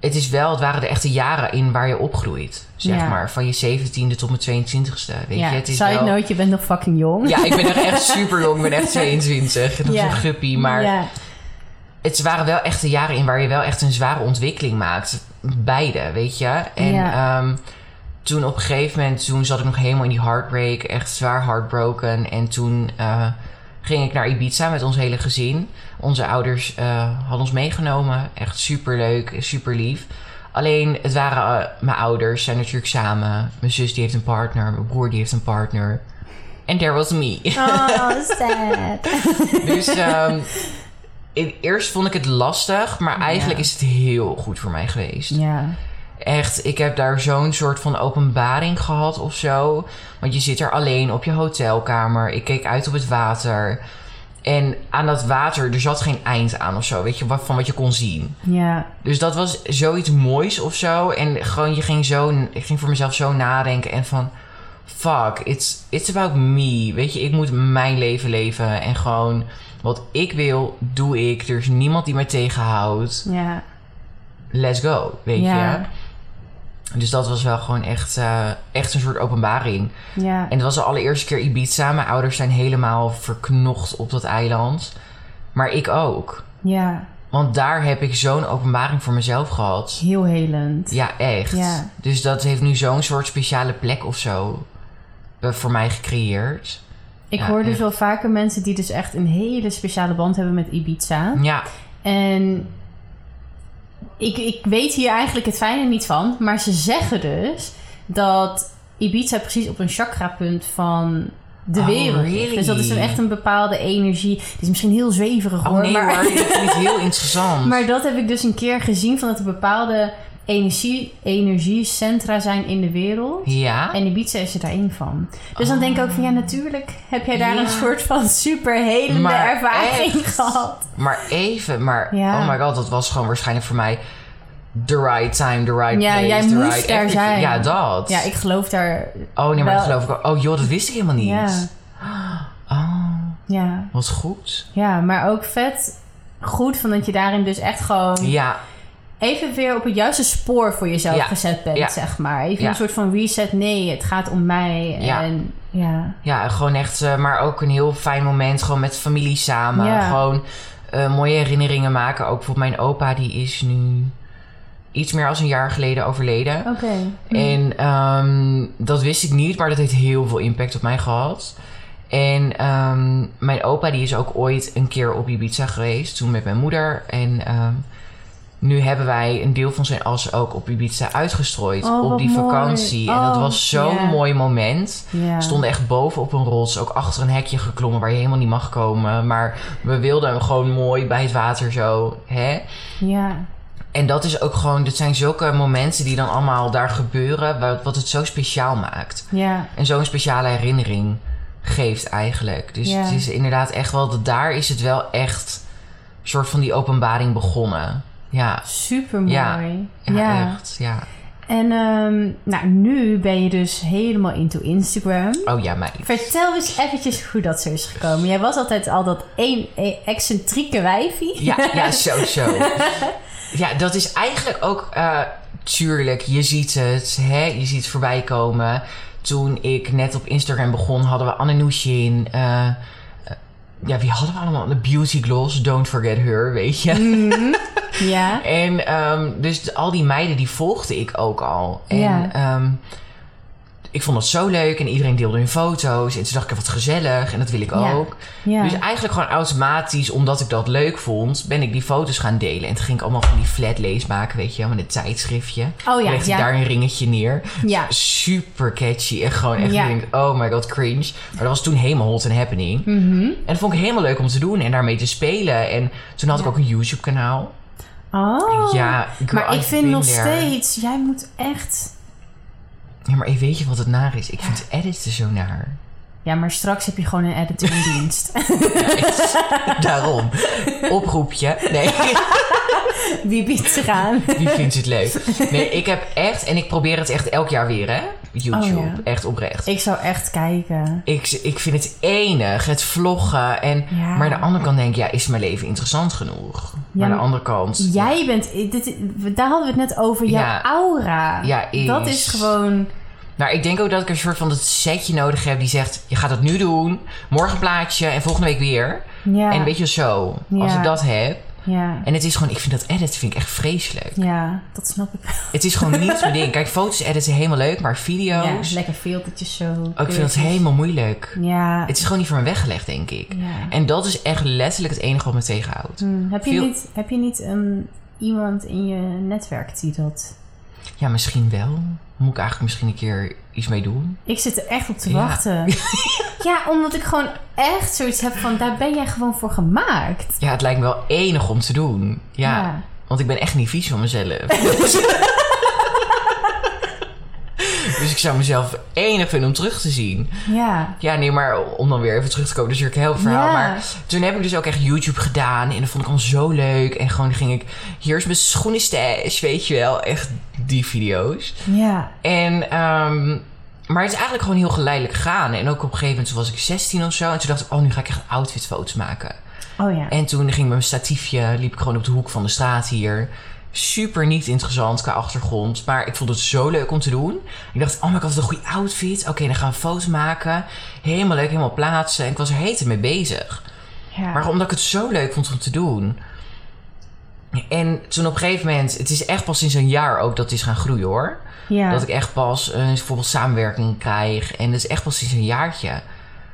Het is wel, het waren de echte jaren in waar je opgroeit. Zeg Ja. maar. Van je 17e tot mijn 22e. Weet ja, je, het is side wel. note, je bent nog fucking jong. Ja, ik ben nog echt super jong. Ik ben echt [laughs] 22. Nog Ja. zo'n guppie. Maar ja. het waren wel echte jaren in waar je wel echt een zware ontwikkeling maakt. Beide, weet je. En Ja. ehm, toen op een gegeven moment, toen zat ik nog helemaal in die heartbreak. Echt zwaar heartbroken. En toen eh, ging ik naar Ibiza met ons hele gezin. Onze ouders eh, hadden ons meegenomen. Echt super leuk, super lief. Alleen, het waren eh, mijn ouders, zijn natuurlijk samen. Mijn zus die heeft een partner, mijn broer die heeft een partner. En there was me. Oh, [laughs] sad. Dus ehm, in- eerst vond ik het lastig, maar eigenlijk is het heel goed voor mij geweest. Ja. Echt, ik heb daar zo'n soort van openbaring gehad of zo. Want je zit er alleen op je hotelkamer. Ik keek uit op het water. En aan dat water, er zat geen eind aan of zo. Weet je, wat- van wat je kon zien. Ja. Dus dat was zoiets moois of zo. En gewoon, je ging zo... Ik ging voor mezelf zo nadenken en van... Fuck, it's, it's about me. Weet je, ik moet mijn leven leven. En gewoon, wat ik wil, doe ik. Er is niemand die mij tegenhoudt. Ja. Let's go, weet Ja. je. Dus dat was wel gewoon echt, eh, echt een soort openbaring. Ja. En het was de allereerste keer Ibiza. Mijn ouders zijn helemaal verknocht op dat eiland. Maar ik ook. Ja. Want daar heb ik zo'n openbaring voor mezelf gehad. Heel helend. Ja, echt. Ja. Dus dat heeft nu zo'n soort speciale plek of zo eh, voor mij gecreëerd. Ik Ja, hoor dus echt. wel vaker mensen die dus echt een hele speciale band hebben met Ibiza. Ja, En ik, ik weet hier eigenlijk het fijne niet van. Maar ze zeggen dus dat Ibiza precies op een chakrapunt van de Oh, wereld really? Dus dat is een echt een bepaalde energie. Het is misschien heel zweverig oh hoor. nee maar, hoor, klinkt heel [laughs] interessant. maar dat heb ik dus een keer gezien. Van dat er bepaalde energie, energiecentra zijn in de wereld. ja? En Ibiza is er daar één van. Dus dan denk ik ook van ja, natuurlijk heb jij daar Ja. een soort van super helende Maar ervaring echt. gehad. Maar even, maar Ja. oh my god, dat was gewoon waarschijnlijk voor mij the right time, the right Ja, place, jij the moest right everything. zijn. Ja, dat. Ja, ik geloof daar. oh nee, maar dat geloof ik ook. Oh joh, dat wist ik helemaal niet. Ja, Oh, ja, wat goed. ja, maar ook vet goed van dat je daarin dus echt gewoon Ja, even weer op het juiste spoor voor jezelf Ja. gezet bent, Ja. zeg maar. Even Ja. een soort van reset. Nee, het gaat om mij. Ja. En ja, ja, gewoon echt, eh, maar ook een heel fijn moment, gewoon met familie samen. Gewoon eh, mooie herinneringen maken. Ook bijvoorbeeld mijn opa, die is nu iets meer als een jaar geleden overleden. oké. Hm. En ehm, dat wist ik niet, maar dat heeft heel veel impact op mij gehad. En ehm, mijn opa die is ook ooit een keer op Ibiza geweest, toen met mijn moeder. En ehm, nu hebben wij een deel van zijn as ook op Ibiza uitgestrooid Oh, op die vakantie. en dat Oh, was zo'n mooi moment. We stonden echt boven op een rots, ook achter een hekje geklommen waar je helemaal niet mag komen. Maar we wilden hem gewoon mooi bij het water zo, hè? Ja, En dat is ook gewoon, dit zijn zulke momenten die dan allemaal daar gebeuren, wat, wat het zo speciaal maakt. ja, En zo'n speciale herinnering geeft eigenlijk. Dus het is inderdaad echt wel, dat daar is het wel echt een soort van die openbaring begonnen. Ja, super mooi. Ja. ja, echt. Ja. En ehm, nou, nu ben je dus helemaal into Instagram. Oh ja, meid. Vertel eens eventjes hoe dat zo is gekomen. Jij was altijd al dat één eh, excentrieke wijfie. Ja, ja, [laughs] zo, zo. Ja, dat is eigenlijk ook... eh, tuurlijk, je ziet het. Hè? Je ziet het voorbij komen. Toen ik net op Instagram begon, hadden we Anne Nushin. eh, ja, wie hadden we allemaal? De Beauty Gloss, Don't Forget Her, weet je. Mhm. Ja. [laughs] En ehm, dus al die meiden, die volgde ik ook al. En Ja. ehm, ik vond het zo leuk. En iedereen deelde hun foto's. En toen dacht ik, wat gezellig. En dat wil ik Ja. ook. Ja. Dus eigenlijk gewoon automatisch, omdat ik dat leuk vond, ben ik die foto's gaan delen. En toen ging ik allemaal van die flatlays maken, weet je, met een tijdschriftje. Oh ja, legde ja. daar een ringetje neer. Ja. Super catchy. En gewoon echt, denk, oh my god, cringe. Maar dat was toen helemaal hot and happening. Mhm. En dat vond ik helemaal leuk om te doen en daarmee te spelen. En toen had ik ook een YouTube kanaal. Oh. Ja, maar ik vind nog there. steeds, jij moet echt... Ja, maar weet je wat het naar is? Ik vind editen zo naar. Ja, maar straks heb je gewoon een editor in [laughs] dienst. Daarom. Oproepje. Nee. [laughs] Wie biedt zich aan? Wie vindt het leuk? Nee, ik heb echt, en ik probeer het echt elk jaar weer, hè? YouTube. Oh, ja. Echt oprecht. Ik zou echt kijken. Ik, ik vind het enig, het vloggen. En, Ja. Maar aan de andere kant denk ik, ja, is mijn leven interessant genoeg? maar aan de andere kant... Jij bent... Dit, daar hadden we het net over. Jouw Ja. aura. Ja, is. Dat is gewoon... Nou, ik denk ook dat ik een soort van dat setje nodig heb die zegt... je gaat het nu doen, morgen plaatje en volgende week weer. Ja. En weet je zo, als Ja. ik dat heb... Ja. En het is gewoon, ik vind dat editen vind ik echt vreselijk. Ja, dat snap ik wel. Het is gewoon niet [laughs] mijn ding. Kijk, foto's editen helemaal leuk, maar Ja, video's... lekker filtertjes zo. oh, ik vind dat helemaal moeilijk. Ja. Het is gewoon niet voor me weggelegd, denk ik. ja. En dat is echt letterlijk het enige wat me tegenhoudt. Hm, Heb je veel- niet, heb je niet een, iemand in je netwerk die dat... Ja, misschien wel. Moet ik eigenlijk misschien een keer iets mee doen? Ik zit er echt op te Ja. wachten. [laughs] ja, omdat ik gewoon echt zoiets heb van... daar ben jij gewoon voor gemaakt. Ja, het lijkt me wel enig om te doen. Ja, Ja. want ik ben echt niet vies van mezelf. [laughs] dus ik zou mezelf enig vinden om terug te zien. Ja. Ja, nee, maar om dan weer even terug te komen, dus natuurlijk een heel verhaal. Ja. Maar toen heb ik dus ook echt YouTube gedaan en dat vond ik al zo leuk. En gewoon ging ik, hier is mijn schoenenstash, weet je wel. Echt die video's. Ja. En, ehm, maar het is eigenlijk gewoon heel geleidelijk gegaan. En ook op een gegeven moment was ik 16 of zo. En toen dacht ik, oh, nu ga ik echt outfitfoto's maken. Oh ja. En toen ging mijn statiefje, liep ik gewoon op de hoek van de straat hier. Super niet interessant qua achtergrond. Maar ik vond het zo leuk om te doen. Ik dacht, oh my god, wat een goede outfit. Oké, dan gaan we een foto maken. Helemaal leuk, helemaal plaatsen. En ik was er heet mee bezig. ja. Maar omdat ik het zo leuk vond om te doen. En toen op een gegeven moment, het is echt pas sinds een jaar ook dat het is gaan groeien hoor. ja. Dat ik echt pas eh, bijvoorbeeld samenwerking krijg. En dat is echt pas sinds een jaartje.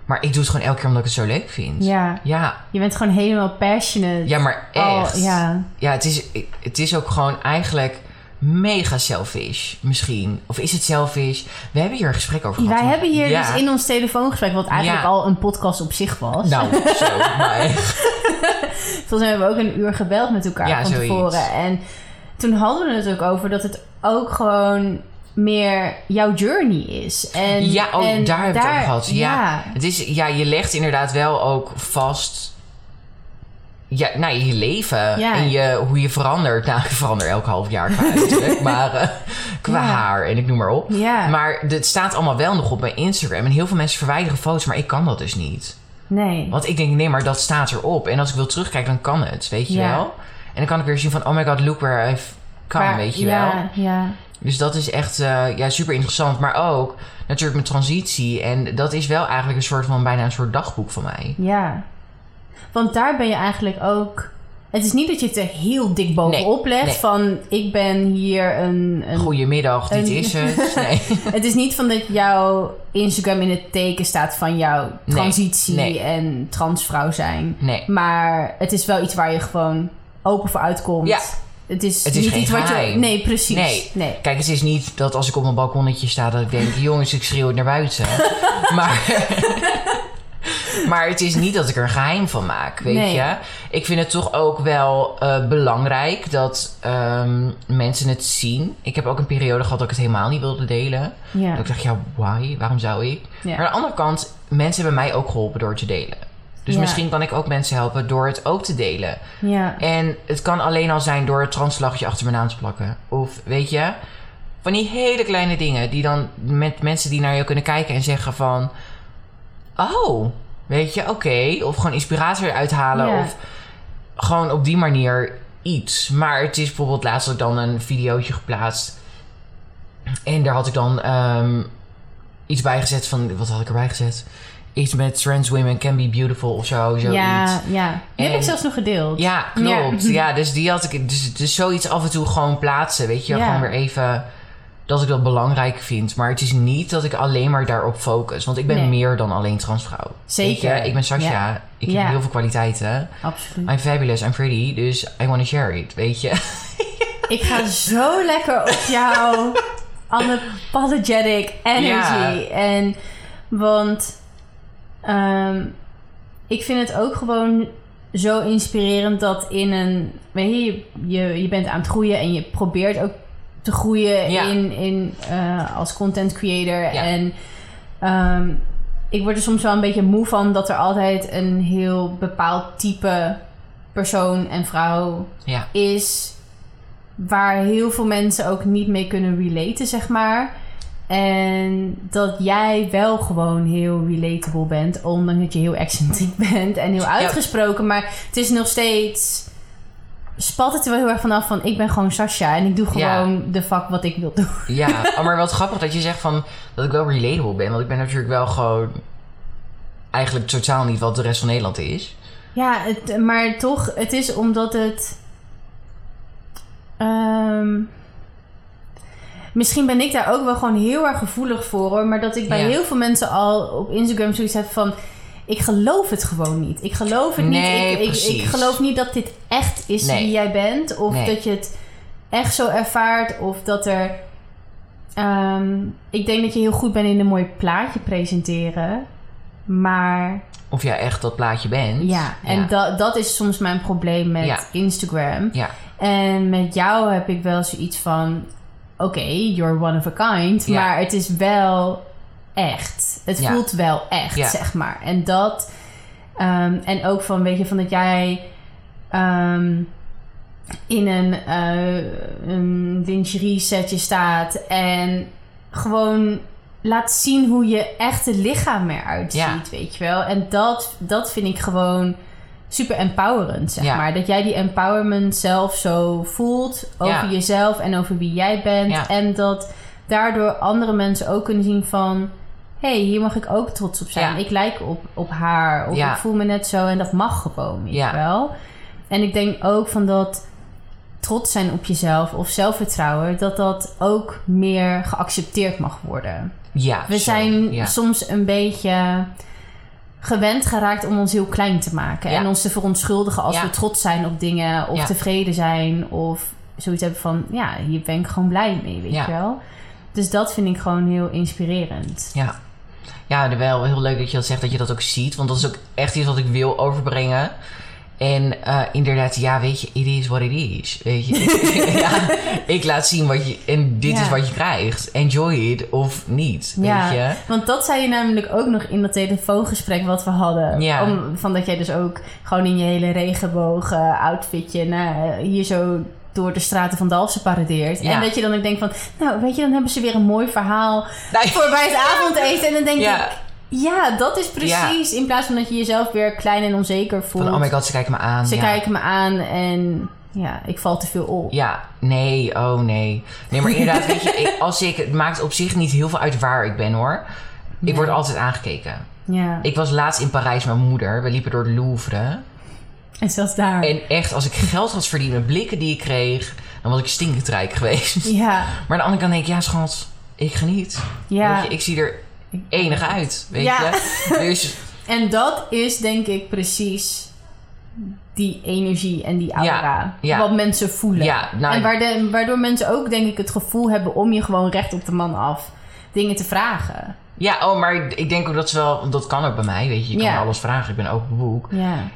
Maar ik doe het gewoon elke keer omdat ik het zo leuk vind. Ja. Ja, Je bent gewoon helemaal passionate. ja maar Oh, echt. ja. Ja, het is, het is ook gewoon eigenlijk mega selfish, misschien. Of is het selfish? We hebben hier een gesprek over gehad. Wij hebben hier Ja. dus in ons telefoongesprek... wat eigenlijk Ja. al een podcast op zich was. Nou, zo, maar [laughs] echt. Volgens mij hebben we ook een uur gebeld met elkaar Ja, van zoiets. tevoren. En toen hadden we het ook over dat het ook gewoon meer jouw journey is. En, Ja, oh, en daar hebben we het over gehad. Ja. ja. Het is, ja, je legt inderdaad wel ook vast... Ja, nou, je leven Ja. en je, hoe je verandert. Nou, [laughs] ik verander elk half jaar qua uiterlijk, [laughs] maar eh, qua Ja. haar en ik noem maar op. Ja. Maar het staat allemaal wel nog op mijn Instagram. En heel veel mensen verwijderen foto's, maar ik kan dat dus niet. Nee. Want ik denk, nee, maar dat staat erop. En als ik wil terugkijken, dan kan het, weet je Ja. wel? En dan kan ik weer zien van, oh my god, look where I've come, Maar- weet je ja, wel? Ja, Dus dat is echt eh, ja, super interessant. Maar ook natuurlijk mijn transitie. En dat is wel eigenlijk een soort van, bijna een soort dagboek van mij. ja. Want daar ben je eigenlijk ook... Het is niet dat je het er heel dik bovenop legt nee. van... ik ben hier een... een Goedemiddag, dit een- is het. [laughs] Nee. Het is niet van dat jouw Instagram in het teken staat van jouw transitie en transvrouw zijn. nee. Maar het is wel iets waar je gewoon open voor uitkomt. Ja. Het is, Het is niet geen iets wat je. Nee, precies. Nee. nee. Kijk, het is niet dat als ik op mijn balkonnetje sta... dat ik denk, [laughs] jongens, ik schreeuw het naar buiten. [laughs] maar... [laughs] Maar het is niet dat ik er een geheim van maak, weet Nee. je. Ik vind het toch ook wel eh, belangrijk dat ehm, mensen het zien. Ik heb ook een periode gehad dat ik het helemaal niet wilde delen. Ja. Dat ik dacht, ja, why? Waarom zou ik? Ja. Maar aan de andere kant, mensen hebben mij ook geholpen door te delen. Dus Ja. misschien kan ik ook mensen helpen door het ook te delen. ja. En het kan alleen al zijn door het translagje achter mijn naam te plakken. Of weet je, van die hele kleine dingen die dan met mensen die naar je kunnen kijken en zeggen van, oh, weet je, oké. Of gewoon inspiratie eruit halen. Ja. Of gewoon op die manier iets. Maar het is bijvoorbeeld laatst had ik dan een videootje geplaatst. En daar had ik dan ehm, iets bij gezet van, wat had ik erbij gezet? Iets met trans women can be beautiful of zo, zoiets. ja, ja. Die heb En- ik zelfs nog gedeeld. Ja, klopt. Ja. [laughs] Ja, dus die had ik. Dus, dus zoiets af en toe gewoon plaatsen. Weet je, Ja. gewoon weer even. Dat ik dat belangrijk vind. Maar het is niet dat ik alleen maar daarop focus. Want ik ben Nee. meer dan alleen transvrouw. Zeker. Ik ben Sasha. Ja. Ik heb heel veel kwaliteiten. Absoluut. I'm fabulous, I'm pretty. Dus I want to share it, weet je. [laughs] Ik ga zo lekker op jouw [laughs] unapologetic energy. En want ehm, ik vind het ook gewoon zo inspirerend dat in een... Weet je, je, bent aan het groeien en je probeert ook te groeien Ja. in, in, eh, als content creator. Ja. En ehm, ik word er soms wel een beetje moe van dat er altijd een heel bepaald type persoon en vrouw Ja. is waar heel veel mensen ook niet mee kunnen relaten, zeg maar. En dat jij wel gewoon heel relatable bent, ondanks dat je heel excentriek [laughs] bent en heel uitgesproken. Maar het is nog steeds. Spat het er wel heel erg vanaf van ik ben gewoon Sasha en ik doe Ja. gewoon de vak wat ik wil doen. Ja, [laughs] oh, maar wat grappig dat je zegt van dat ik wel relatable ben. Want ik ben natuurlijk wel gewoon eigenlijk totaal niet wat de rest van Nederland is. Ja, het, maar toch, het is omdat het. ehm, misschien ben ik daar ook wel gewoon heel erg gevoelig voor hoor. Maar dat ik bij Ja. heel veel mensen al op Instagram zoiets heb van. Ik geloof het gewoon niet. Ik geloof het Nee, niet. Ik, ik, ik geloof niet dat dit echt is Nee. wie jij bent. Of Nee. dat je het echt zo ervaart of dat er. ehm, ik denk dat je heel goed bent in een mooi plaatje presenteren. Maar Of jij echt dat plaatje bent. ja, en ja. Dat, dat is soms mijn probleem met Ja. Instagram. Ja, En met jou heb ik wel zoiets van: oké, you're one of a kind. Ja. Maar het is wel echt. Het Ja. voelt wel echt, Ja. zeg maar. En dat. ehm, en ook van, weet je, van dat jij. ehm, in een, eh een lingerie setje staat en gewoon laat zien hoe je echte lichaam eruit ziet, weet je wel. En dat, dat vind ik gewoon super empowerend, zeg Ja. maar. Dat jij die empowerment zelf zo voelt over Ja. jezelf en over wie jij bent. Ja. En dat daardoor andere mensen ook kunnen zien van... hey, hier mag ik ook trots op zijn. Ik lijk op, op haar. Of ik voel me net zo en dat mag gewoon, weet wel. En ik denk ook van dat trots zijn op jezelf of zelfvertrouwen... dat dat ook meer geaccepteerd mag worden. ja. We zo, zijn soms een beetje gewend geraakt om ons heel klein te maken. Ja. En ons te verontschuldigen als we trots zijn op dingen... of tevreden zijn of zoiets hebben van... ja, hier ben ik gewoon blij mee, weet je wel. Dus dat vind ik gewoon heel inspirerend. Ja. Ja, wel heel leuk dat je dat zegt, dat je dat ook ziet. Want dat is ook echt iets wat ik wil overbrengen. En eh, inderdaad, ja, weet je, it is what it is. Weet je, [laughs] ja, ik laat zien wat je... En dit Ja. is wat je krijgt. Enjoy it of niet, Ja, weet je. want dat zei je namelijk ook nog in dat telefoongesprek wat we hadden. Ja. Om, van dat jij dus ook gewoon in je hele regenbogen outfitje naar, hier zo door de straten van Dalfsen paradeert. Ja. En dat je dan ook denkt van, nou weet je, dan hebben ze weer een mooi verhaal voor bij het avondeten. En dan denk Ja. ik, ja, dat is precies. In plaats van dat je jezelf weer klein en onzeker voelt. Van, oh my god, ze kijken me aan. ze ja. kijken me aan en ja, ik val te veel op. Ja, nee, oh nee. Nee, maar inderdaad, [laughs] weet je, als ik, het maakt op zich niet heel veel uit waar ik ben hoor. Ik word altijd aangekeken. Ja. Ik was laatst in Parijs met mijn moeder. We liepen door de Louvre. En zelfs daar. En echt, als ik geld had verdiend met blikken die ik kreeg, dan was ik stinkend rijk geweest. Ja, [laughs] Maar aan de andere kant denk ik, ja schat, ik geniet. ja. Weet je, ik zie er enig uit, weet Ja. je. Dus [laughs] En dat is denk ik precies die energie en die aura. Ja, ja. Wat mensen voelen. Ja, nou- en waardoor mensen ook denk ik het gevoel hebben om je gewoon recht op de man af dingen te vragen. ja, oh, maar ik denk ook dat ze wel, dat kan ook bij mij, weet je. Je kan me alles vragen, ik ben open boek.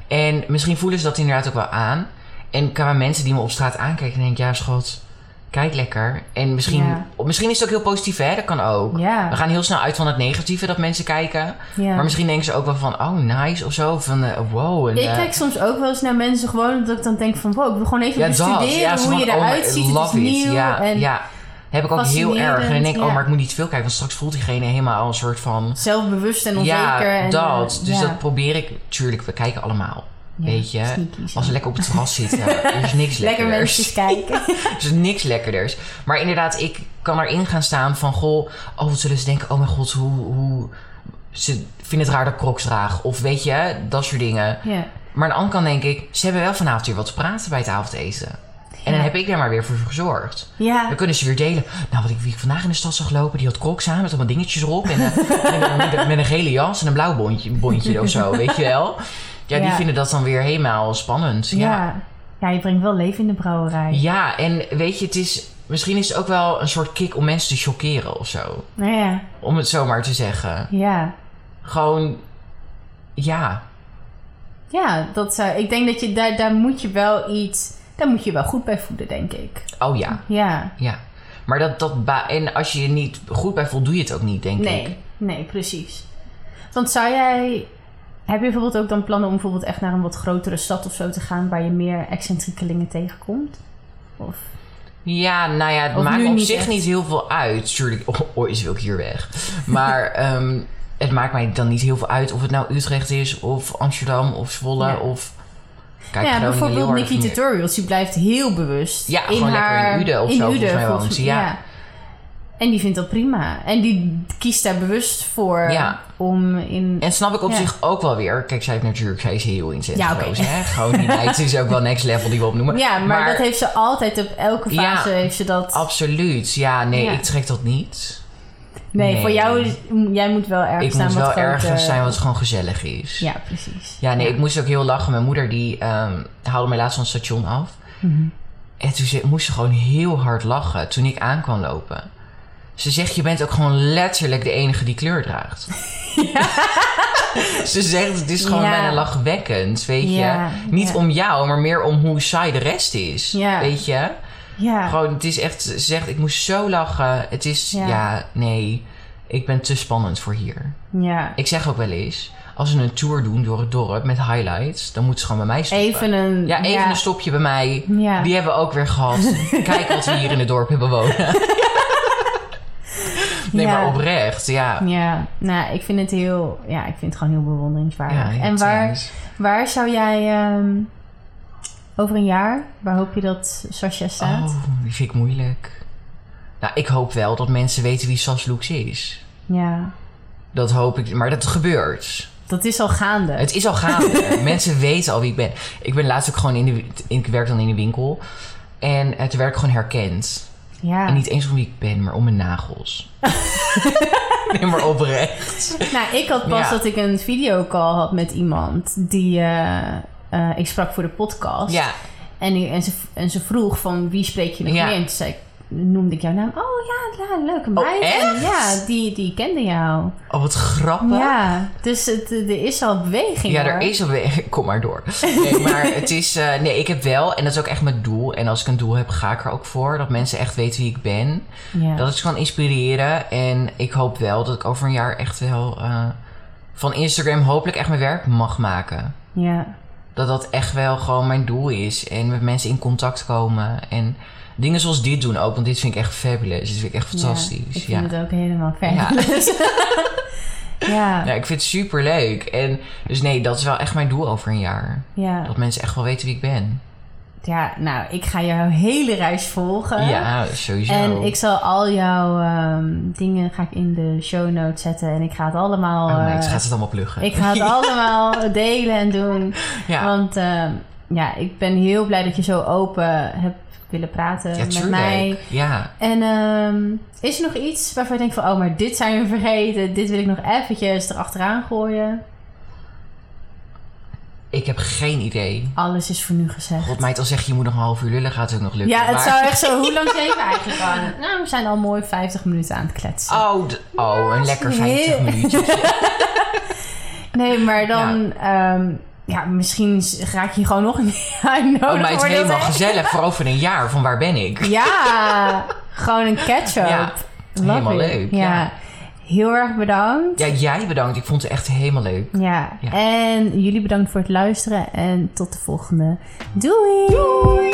En misschien voelen ze dat inderdaad ook wel aan. En qua mensen die me op straat aankijken, denk ik, ja schat, kijk lekker. En misschien, Ja. misschien is het ook heel positief, hè? Dat kan ook. Ja. We gaan heel snel uit van het negatieve dat mensen kijken. ja. Maar misschien denken ze ook wel van, oh nice of zo. Van, eh, wow. En, ik eh, kijk soms ook wel eens naar mensen gewoon dat ik dan denk van... wow, ik wil gewoon even bestuderen hoe je van, oh, eruit I ziet. Het is nieuw. Ja, en ja. heb ik ook heel erg. En dan denk ik, oh, maar ik moet niet te veel kijken. Want straks voelt diegene helemaal een soort van... zelfbewust en onzeker. Ja, en, dat. eh, Dus dat probeer ik. Tuurlijk, we kijken allemaal. Weet je. Als we lekker op het terras zitten. [laughs] er is niks Lekker lekkerders. mensen kijken. [laughs] Er is niks lekkerders. Maar inderdaad, ik kan erin gaan staan van... Goh, oh, wat zullen ze denken? Oh mijn god, hoe... hoe ze vinden het raar dat ik crocs draag. Of weet je, dat soort dingen. ja. Maar aan de andere kant denk ik... Ze hebben wel vanavond weer wat te praten bij het avondeten. En dan heb ik daar maar weer voor gezorgd. Ja. Dan kunnen ze weer delen. Nou, wat ik, wie ik vandaag in de stad zag lopen, die had crocs aan met allemaal dingetjes erop. En, eh, [laughs] met, een- met een gele jas en een blauw bondje, bondje of zo, weet je wel. Ja, die vinden dat dan weer helemaal spannend. Ja. Ja. je brengt wel leven in de brouwerij. ja, en weet je, het is, misschien is het ook wel een soort kick om mensen te chockeren of zo. Nou ja, Om het zomaar te zeggen. ja. Gewoon, ja. Ja, dat zou, ik denk dat je daar, daar moet je wel iets, daar moet je wel goed bij voelen, denk ik. Oh ja, Ja, ja. Maar dat, dat ba- en als je je niet goed bij voelt, doe je het ook niet, denk ik. nee, nee, precies. Want zou jij, heb je bijvoorbeeld ook dan plannen om bijvoorbeeld echt naar een wat grotere stad of zo te gaan, waar je meer excentriekelingen tegenkomt? Of, Ja, nou ja, het Of maakt op niet zich echt. niet heel veel uit. Tuurlijk, ooit wil ik hier weg. Maar [laughs] ehm, het maakt mij dan niet heel veel uit of het nou Utrecht is, of Amsterdam, of Zwolle, Ja. of... Kijk, ja, bijvoorbeeld Nikki Tutorials, die blijft heel bewust. Ja, gewoon lekker in Uden of zo, volgens mij woont ze, ja. En die vindt dat prima. En die kiest daar bewust voor Ja. Om in... En snap ik op Ja. zich ook wel weer. Kijk, zij heeft natuurlijk, zij is heel intens Ja, hè? Gewoon die meid is ook wel next level die we opnoemen. Ja, maar, dat heeft ze altijd op elke Ja. fase heeft ze dat. Absoluut. Ja, nee, Ja. ik trek dat niet. nee, nee. voor jou jij moet wel ergens Ik staan moet wel ergens zijn wat gewoon gezellig is. Ja, precies. Ja, nee, ik moest ook heel lachen. Mijn moeder die ehm, haalde mij laatst van het station af. Mhm. En toen ze, moest ze gewoon heel hard lachen toen ik aan kwam lopen. Ze zegt, je bent ook gewoon letterlijk de enige die kleur draagt. [laughs] ze zegt, het is gewoon Ja. bijna lachwekkend, weet je. Ja, Niet ja. om jou, maar meer om hoe saai de rest is, Ja. weet je. Ja. Gewoon, het is echt, ze zegt, ik moest zo lachen. Het is, Ja. ja, nee, ik ben te spannend voor hier. ja. Ik zeg ook wel eens, als ze een tour doen door het dorp met highlights, dan moeten ze gewoon bij mij stoppen. Even een... Ja, even een stopje bij mij. Ja. Die hebben we ook weer gehad. [laughs] Kijk wat we hier in het dorp hebben wonen. [laughs] [laughs] nee, Ja. maar oprecht, ja. Ja, nou, ik vind het heel... Ja, ik vind het gewoon heel bewonderingswaardig. Ja, en waar, waar zou jij... ehm, over een jaar, waar hoop je dat Sascha staat? Oh, die vind ik moeilijk. Nou, ik hoop wel dat mensen weten wie Sas Lux is. Ja, Dat hoop ik, maar dat gebeurt. dat is al gaande. Het is al gaande. [laughs] mensen weten al wie ik ben. Ik ben laatst ook gewoon in de... Ik werk dan in de winkel. En het werd gewoon herkend. Ja. En niet eens om wie ik ben, maar om mijn nagels. [laughs] nee, maar oprecht. Nou, ik had pas Ja. dat ik een videocall had met iemand die... eh, eh, ik sprak voor de podcast. Ja, En, en, ze, en ze vroeg van wie spreek je nog Ja. meer? En toen zei ik, noemde ik jouw naam. Oh ja, ja leuke Oh, meid. echt? En ja, die, die kende jou. oh wat grappig. Ja, dus het, er is al beweging. Ja, er hoor. is alweer. Kom maar door. Nee, maar [laughs] het is. eh, nee, ik heb wel, en dat is ook echt mijn doel. En als ik een doel heb, ga ik er ook voor. Dat mensen echt weten wie ik ben. Ja. Dat is gewoon inspireren. En ik hoop wel dat ik over een jaar echt wel eh, van Instagram hopelijk echt mijn werk mag maken. ja. Dat dat echt wel gewoon mijn doel is. En met mensen in contact komen. En dingen zoals dit doen ook. Want dit vind ik echt fabulous. Dit vind ik echt fantastisch. Ja, ik Ja, vind het ook helemaal fijn. Ja. [laughs] ja. Ja, ik vind het super leuk. En dus nee, dat is wel echt mijn doel over een jaar. ja. Dat mensen echt wel weten wie ik ben. Ja, nou, ik ga jouw hele reis volgen. Ja, sowieso. En ik zal al jouw ehm, dingen ga ik in de show notes zetten. En ik ga het allemaal... Oh, nee, eh, gaat het allemaal pluggen. ik ga het [laughs] allemaal delen en doen. ja. Want ehm, ja, ik ben heel blij dat je zo open hebt willen praten ja, met mij. Ja. En ehm, is er nog iets waarvan je denkt van... Oh, maar dit zijn we vergeten. Dit wil ik nog eventjes erachteraan gooien. Ik heb geen idee. Alles is voor nu gezegd. God, meid, al zeg je je moet nog een half uur lullen, gaat het ook nog lukken. Ja, het maar... zou echt zo... Hoe lang zijn we eigenlijk aan? [laughs] Nou, we zijn al mooi 50 minuten aan het kletsen. Oh, oh een lekker 50 heel- minuutjes. [laughs] Nee, maar dan... Ja. ja, misschien ga ik je gewoon nog een [laughs] uitnodigen. Oh, meid, voor dit, helemaal gezellig. Voor over een jaar. Van waar ben ik? Ja, gewoon een catch-up. Ja, helemaal leuk, ja. Heel erg bedankt. Ja, jij bedankt. Ik vond het echt helemaal leuk. Ja. Ja. En jullie bedankt voor het luisteren. En tot de volgende. Doei! Doei!